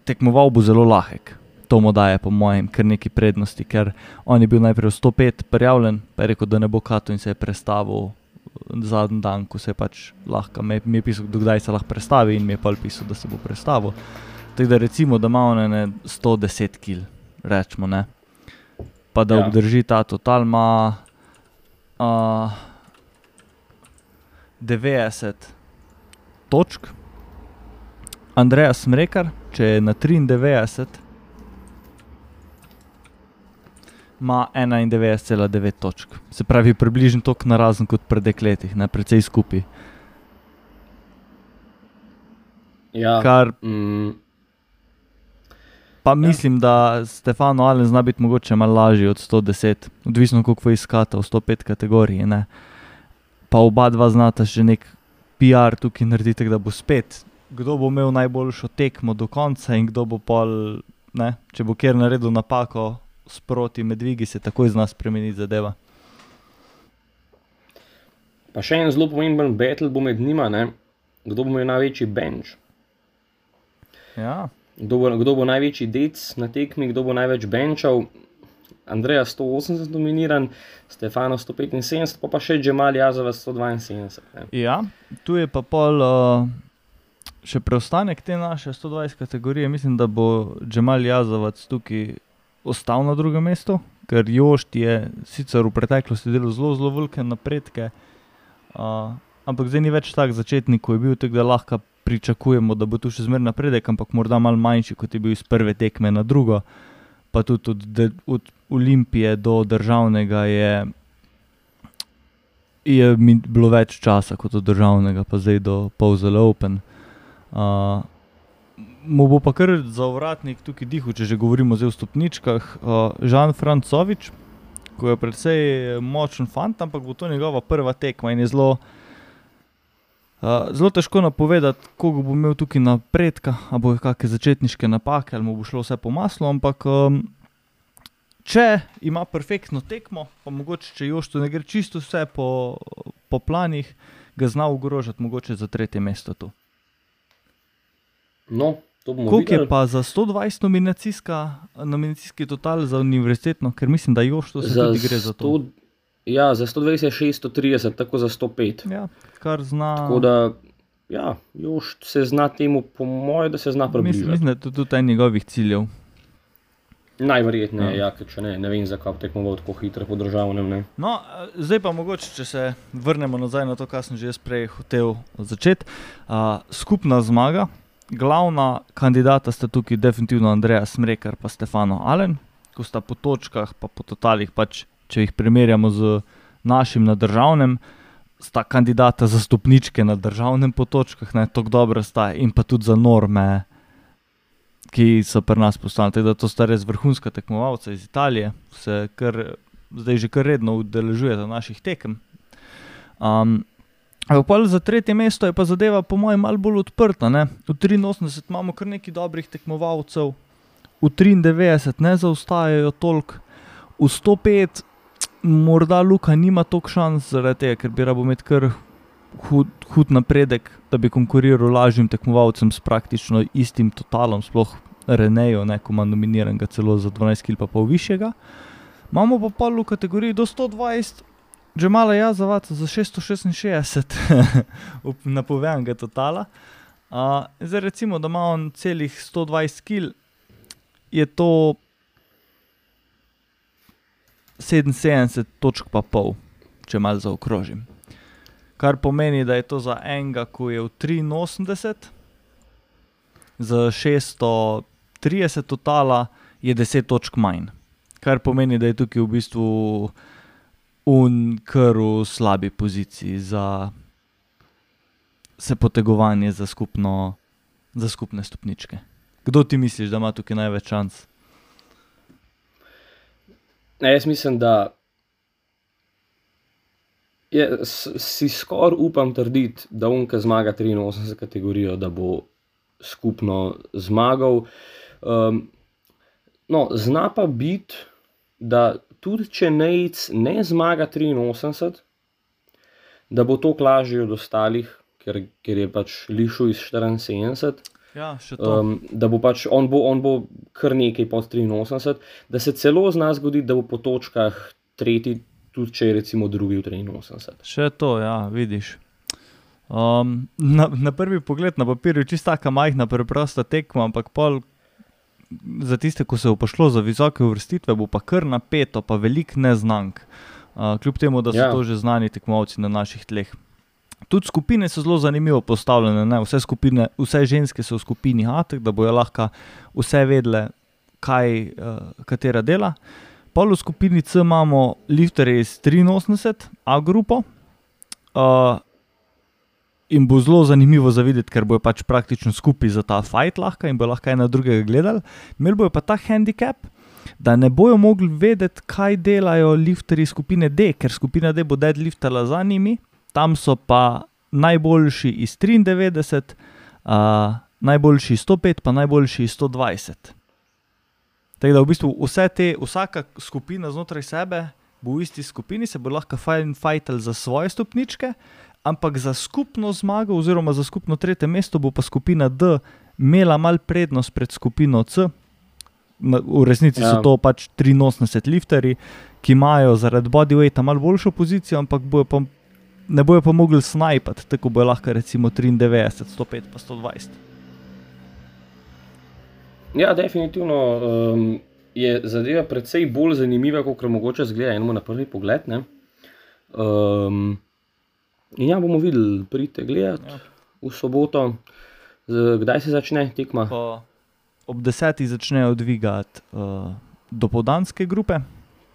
[SPEAKER 1] tekmoval bo zelo lahek. To mu daje, po mojem, kar neki prednosti, ker on je bil najprej v 105 prijavljen, pa je rekel, da ne bo kato in se je prestavil zadnji dan, ko se je pač lahko, mi mi je pisal, dokdaj se lahko prestavi in mi je pa pisal, da se bo prestavil. Tako da recimo, da ima on ene 110 kg, rečemo, ne. Pa da
[SPEAKER 2] Ja.
[SPEAKER 1] ja. obdrži ta total, ima uh, 90 točk. Andreja Smrekar, če je na 93, ima 91,9 točk. Se pravi, približno toliko narazen kot pred dekletih, ne precej skupaj.
[SPEAKER 2] Ja,
[SPEAKER 1] Kar
[SPEAKER 2] mm,
[SPEAKER 1] pa mislim, da Stefano Allen zna biti mogoče malo lažji od 110, odvisno koliko iskate v 105 kategoriji. Ne? Pa oba dva znata že nek PR tukaj narediti, da bo spet, kdo bo imel najboljšo tekmo do konca in kdo bo pol, ne? če bo kjer naredil napako sproti med dvigi, se takoj zna spremeniti zadeva.
[SPEAKER 2] pa še en zelo pomemben battle bo med njima, ne? kdo bo imel največji bench.
[SPEAKER 1] Ja,
[SPEAKER 2] Kdo bo, kdo bo največji dec na tekmi, kdo bo največ benčal. Andreja 180 nominiran, Stefano 175, pa, pa še Džemal Jazova 172. Ne.
[SPEAKER 1] Ja, tu je pa pol uh, še preostanek te naše 120 kategorije. Mislim, da bo Džemal Jazovac tukaj ostal na drugem mestu, ker Jošt je sicer v preteklosti delal zelo, zelo velike napredke, uh, ampak zdaj ni več tak začetnik, kot je bil, tako da lahko pričakujemo, da bo tu še zmeraj napredek, ampak morda malo manjši, kot je bil iz prve tekme na drugo. Pa tudi od, de, od Olimpije do državnega je je bilo več časa kot od državnega, pa zdaj do Pavzela Open. Uh, mu bo pa kar za vratnik tukaj dihal, če že govorimo o stopničkah. Uh, Žan Francovič, ko je predvsej močen fant, ampak bo to njegova prva tekma in je zelo. Uh, zelo težko napovedati, koliko bo imel tukaj napredka, ali bo kakšne začetniške napake, ali mu bo šlo vse po maslu, ampak um, če ima perfektno tekmo, pa mogoče če Joštu ne gre čisto vse po, po planih, ga zna ogrožati mogoče za tretje mesto.
[SPEAKER 2] No, to
[SPEAKER 1] Koliko je pa za 120 nominacijska, nominacijski total za univerzitetno, ker mislim, da Joštu se tudi gre za to.
[SPEAKER 2] 100 Ja, za 120 je 630, tako za 105.
[SPEAKER 1] Ja, kar zna.
[SPEAKER 2] Tako da, ja, još se zna temu, po mojem, da se zna približati.
[SPEAKER 1] mislim, da je to tudi en njegovih ciljev.
[SPEAKER 2] Najverjetneje,
[SPEAKER 1] Ja.
[SPEAKER 2] ja, če ne, ne vem, zakaj bi tekmoval tako hitro po državnem. Ne.
[SPEAKER 1] No, eh, zdaj pa mogoče, če se vrnemo nazaj na to, kar sem že prej hotel začeti. Uh, skupna zmaga, glavna kandidata sta tukaj definitivno Andreja Smrekar in Stefano Allen, ko sta po točkah, pa po totalih, pač, če jih primerjamo z našim na državnem, sta kandidata za stopničke na državnem po točkah, tako dobro sta in pa tudi za norme. Ki so pri nas postali, tako da to sta res vrhunska tekmovalca iz Italije, se kar zdaj že kar redno udeležujete naših tekem. Um, pol za tretje mesto je pa zadeva, po mojem, malo bolj odprta. Ne? V 83 imamo kar nekaj dobrih tekmovalcev, v 93 ne zaostajajo toliko, v 105 morda Luka nima toliko šans, zaradi tega, ker bi rabo imeti kar hud, hud napredek, da bi konkuriral lažjim tekmovalcem s praktično istim totalom, sploh Renejo, ko ima nominiran celo za 12 kg pa pol višjega. Imamo pa pol v kategoriji do 120, že malo jaz zavata za 666 napovedanega totala. Uh, zdaj recimo, da ima on celih 120 kg, je to 77 točk pa pol, če malo zaokrožim. Kar pomeni, da je to za enega, ko je v 83, za 630 totala je 10 točk manj. Kar pomeni, da je tukaj v bistvu unkr v slabi poziciji za se potegovanje za, skupno, za skupne stopničke. Kdo ti misliš, da ima tukaj največ šans?
[SPEAKER 2] Ne, jaz mislim, da je, si skoraj upam trditi, da unka zmaga 83 kategorijo, da bo skupno zmagal. Um, no, zna pa biti, da tudi če Nec ne zmaga 83, da bo to lažje od ostalih, ker, ker je pač lišil iz 74.
[SPEAKER 1] Ja, um,
[SPEAKER 2] da bo pač on, bo, on bo kar nekaj pod 83, da se celo zna zgoditi, da bo po točkah tretji, tudi če je recimo drugi v 83.
[SPEAKER 1] Še to, ja, vidiš. Um, na, na prvi pogled na papirju je čisto tako majhna, preprosta tekma, ampak pol za tiste, ki se bo pošlo za visoke uvrstitve, bo pa kar napeto, pa velik neznank. Uh, kljub temu, da so ja. to že znani tekmovci na naših tleh. Tudi skupine so zelo zanimivo postavljene. Vse, skupine, vse ženske so v skupini A, da bojo lahko vse vedele, kaj uh, katera dela. Pol v skupini C imamo lifterje iz 83, A grupo. Uh, in bo zelo zanimivo za videti, ker bojo pač praktično skupaj za ta fight lahko in bo lahko ena drugega gledali. Imeli bojo pa ta handicap, da ne bojo mogli vedeti, kaj delajo lifterji skupine D, ker skupina D bo deadliftala za njimi tam so pa najboljši iz 93, uh, najboljši iz 105, pa najboljši iz 120. Tako da v bistvu vse te, vsaka skupina znotraj sebe bo v isti skupini, se bo lahko fajtal za svoje stopničke, ampak za skupno zmago, oziroma za skupno tretje mesto, bo pa skupina D imela mal prednost pred skupino C. V resnici so ja. to pač 83 lifterji, ki imajo zaradi bodyweighta malo boljšo pozicijo, ampak bojo pa ne bojo pa mogli snajpati, tako bo lahko recimo 93, 105, pa 120.
[SPEAKER 2] Ja, definitivno um, je zadeva precej bolj zanimiva, kot mogoče zgleda enemu na prvi pogled. Um, in ja, bomo videli, pridite gledati ja. v soboto, kdaj se začne tekma.
[SPEAKER 1] Pa ob desetih začnejo dvigati uh, dopoldanske grupe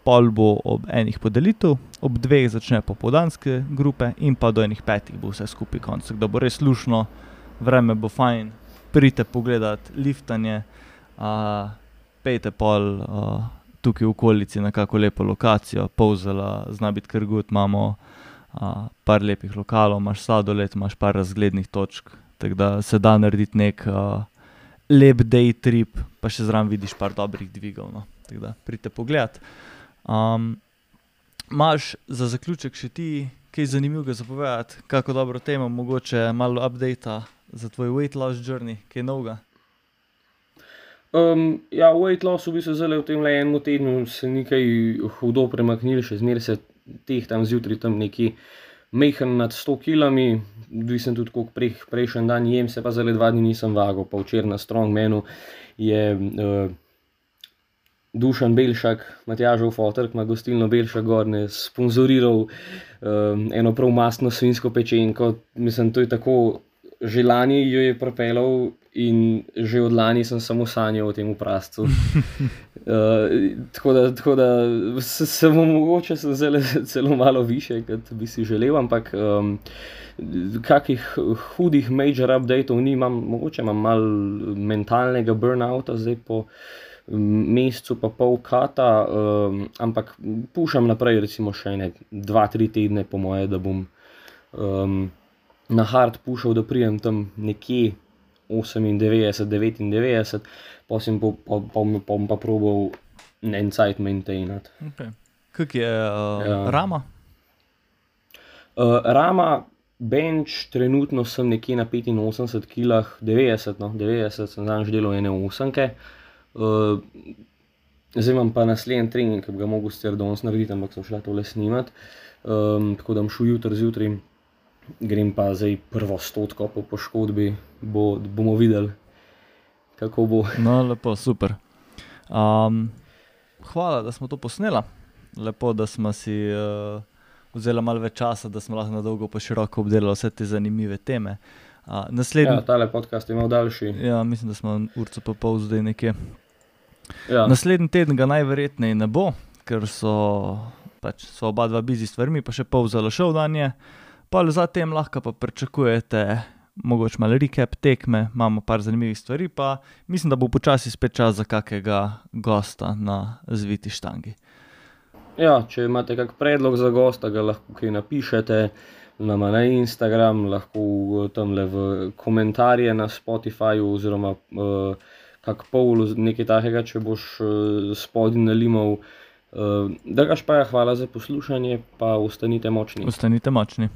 [SPEAKER 1] pol bo ob enih podelitev, ob dveh začne popoldanske grupe, in pa do enih petih bo vse skupaj konc. Da bo res lušno, vreme bo fajn, pridite pogledat liftanje, uh, pejte pol uh, tukaj v okolici na kako lepo lokacijo, povzela, zna biti kar gut, imamo uh, par lepih lokalov, imaš sladoled, imaš par razglednih točk, tako da se da narediti nek. Uh, Lep day trip, pa še zraven vidiš par dobrih dvigov. No. Tako da pridite pogledat. Um, Máš za zaključek še ti kaj zanimivega zapovedati, kako dobro temo, mogoče malo update za tvoj weight loss journey, kaj novega?
[SPEAKER 2] Um, ja, weight loss v bistvu zelo v tem le enem tednu se nekaj hudo premaknili, še zmeraj se teh tam zjutraj tam neki mehen nad 100 kilami, odvisen tudi koliko prej, prejšnji dan jem, se pa zelo dva dni nisem vagal, pa včeraj na strongmenu je. Uh, Dušan Belšak, Matjažov fotor, ki ima gostilno Belšak, gorne, sponzoriral um, eno prav masno svinsko pečenko. Mislim, to je tako, že lani jo je propeljal in že od lani sem samo sanjal o tem prastu. Uh, tako da, tako da se, se mu mogoče zelo, zelo malo više, kot bi si želel, ampak um, kakih hudih major updateov ni, imam, mogoče imam malo mentalnega burnouta zdaj po mesecu, pa pol kata, um, ampak pušam naprej, recimo še ne dva, tri tedne, po moje, da bom um, na hard pušal, da prijem tam nekje 98, 99, pa sem pa, pa, pa, pa, pa probal en cajt maintainati.
[SPEAKER 1] Okay. Kak je uh, ja. Rama?
[SPEAKER 2] Uh, Rama bench, trenutno sem nekje na 85 kg, 90, no, 90 sem danes delal ene osemke. Uh, zdaj imam pa naslednji trening, ki bi ga mogel sicer danes narediti, ampak sem šel tole snimati. Um, tako da bom šel jutri zjutraj, grem pa zdaj prvo stotko po poškodbi, bo, bomo videli, kako bo.
[SPEAKER 1] No, lepo, super. Um, hvala, da smo to posneli. Lepo, da smo si. Uh vzela malo več časa, da smo lahko na dolgo pa široko obdelali vse te zanimive teme. Uh, naslednji...
[SPEAKER 2] Ja, tale podcast je imel daljši.
[SPEAKER 1] Ja, mislim, da smo urco pa pol zdaj nekje.
[SPEAKER 2] Ja.
[SPEAKER 1] Naslednji teden ga najverjetneje ne bo, ker so, pač, so oba dva bizi stvarmi, pa še pol zelo šel dan je. Pa zatem lahko pa pričakujete. Mogoče malo recap tekme, imamo par zanimivih stvari, pa mislim, da bo počasi spet čas za kakega gosta na zviti štangi.
[SPEAKER 2] Ja, če imate kak predlog za gosta, ga lahko kaj napišete nama na Instagram, lahko tam le v komentarje na Spotifyju oziroma uh, kak pol nekaj takega, če boš uh, spodaj nalimal. Uh, Drugač pa je hvala za poslušanje, pa ostanite močni.
[SPEAKER 1] Ostanite močni.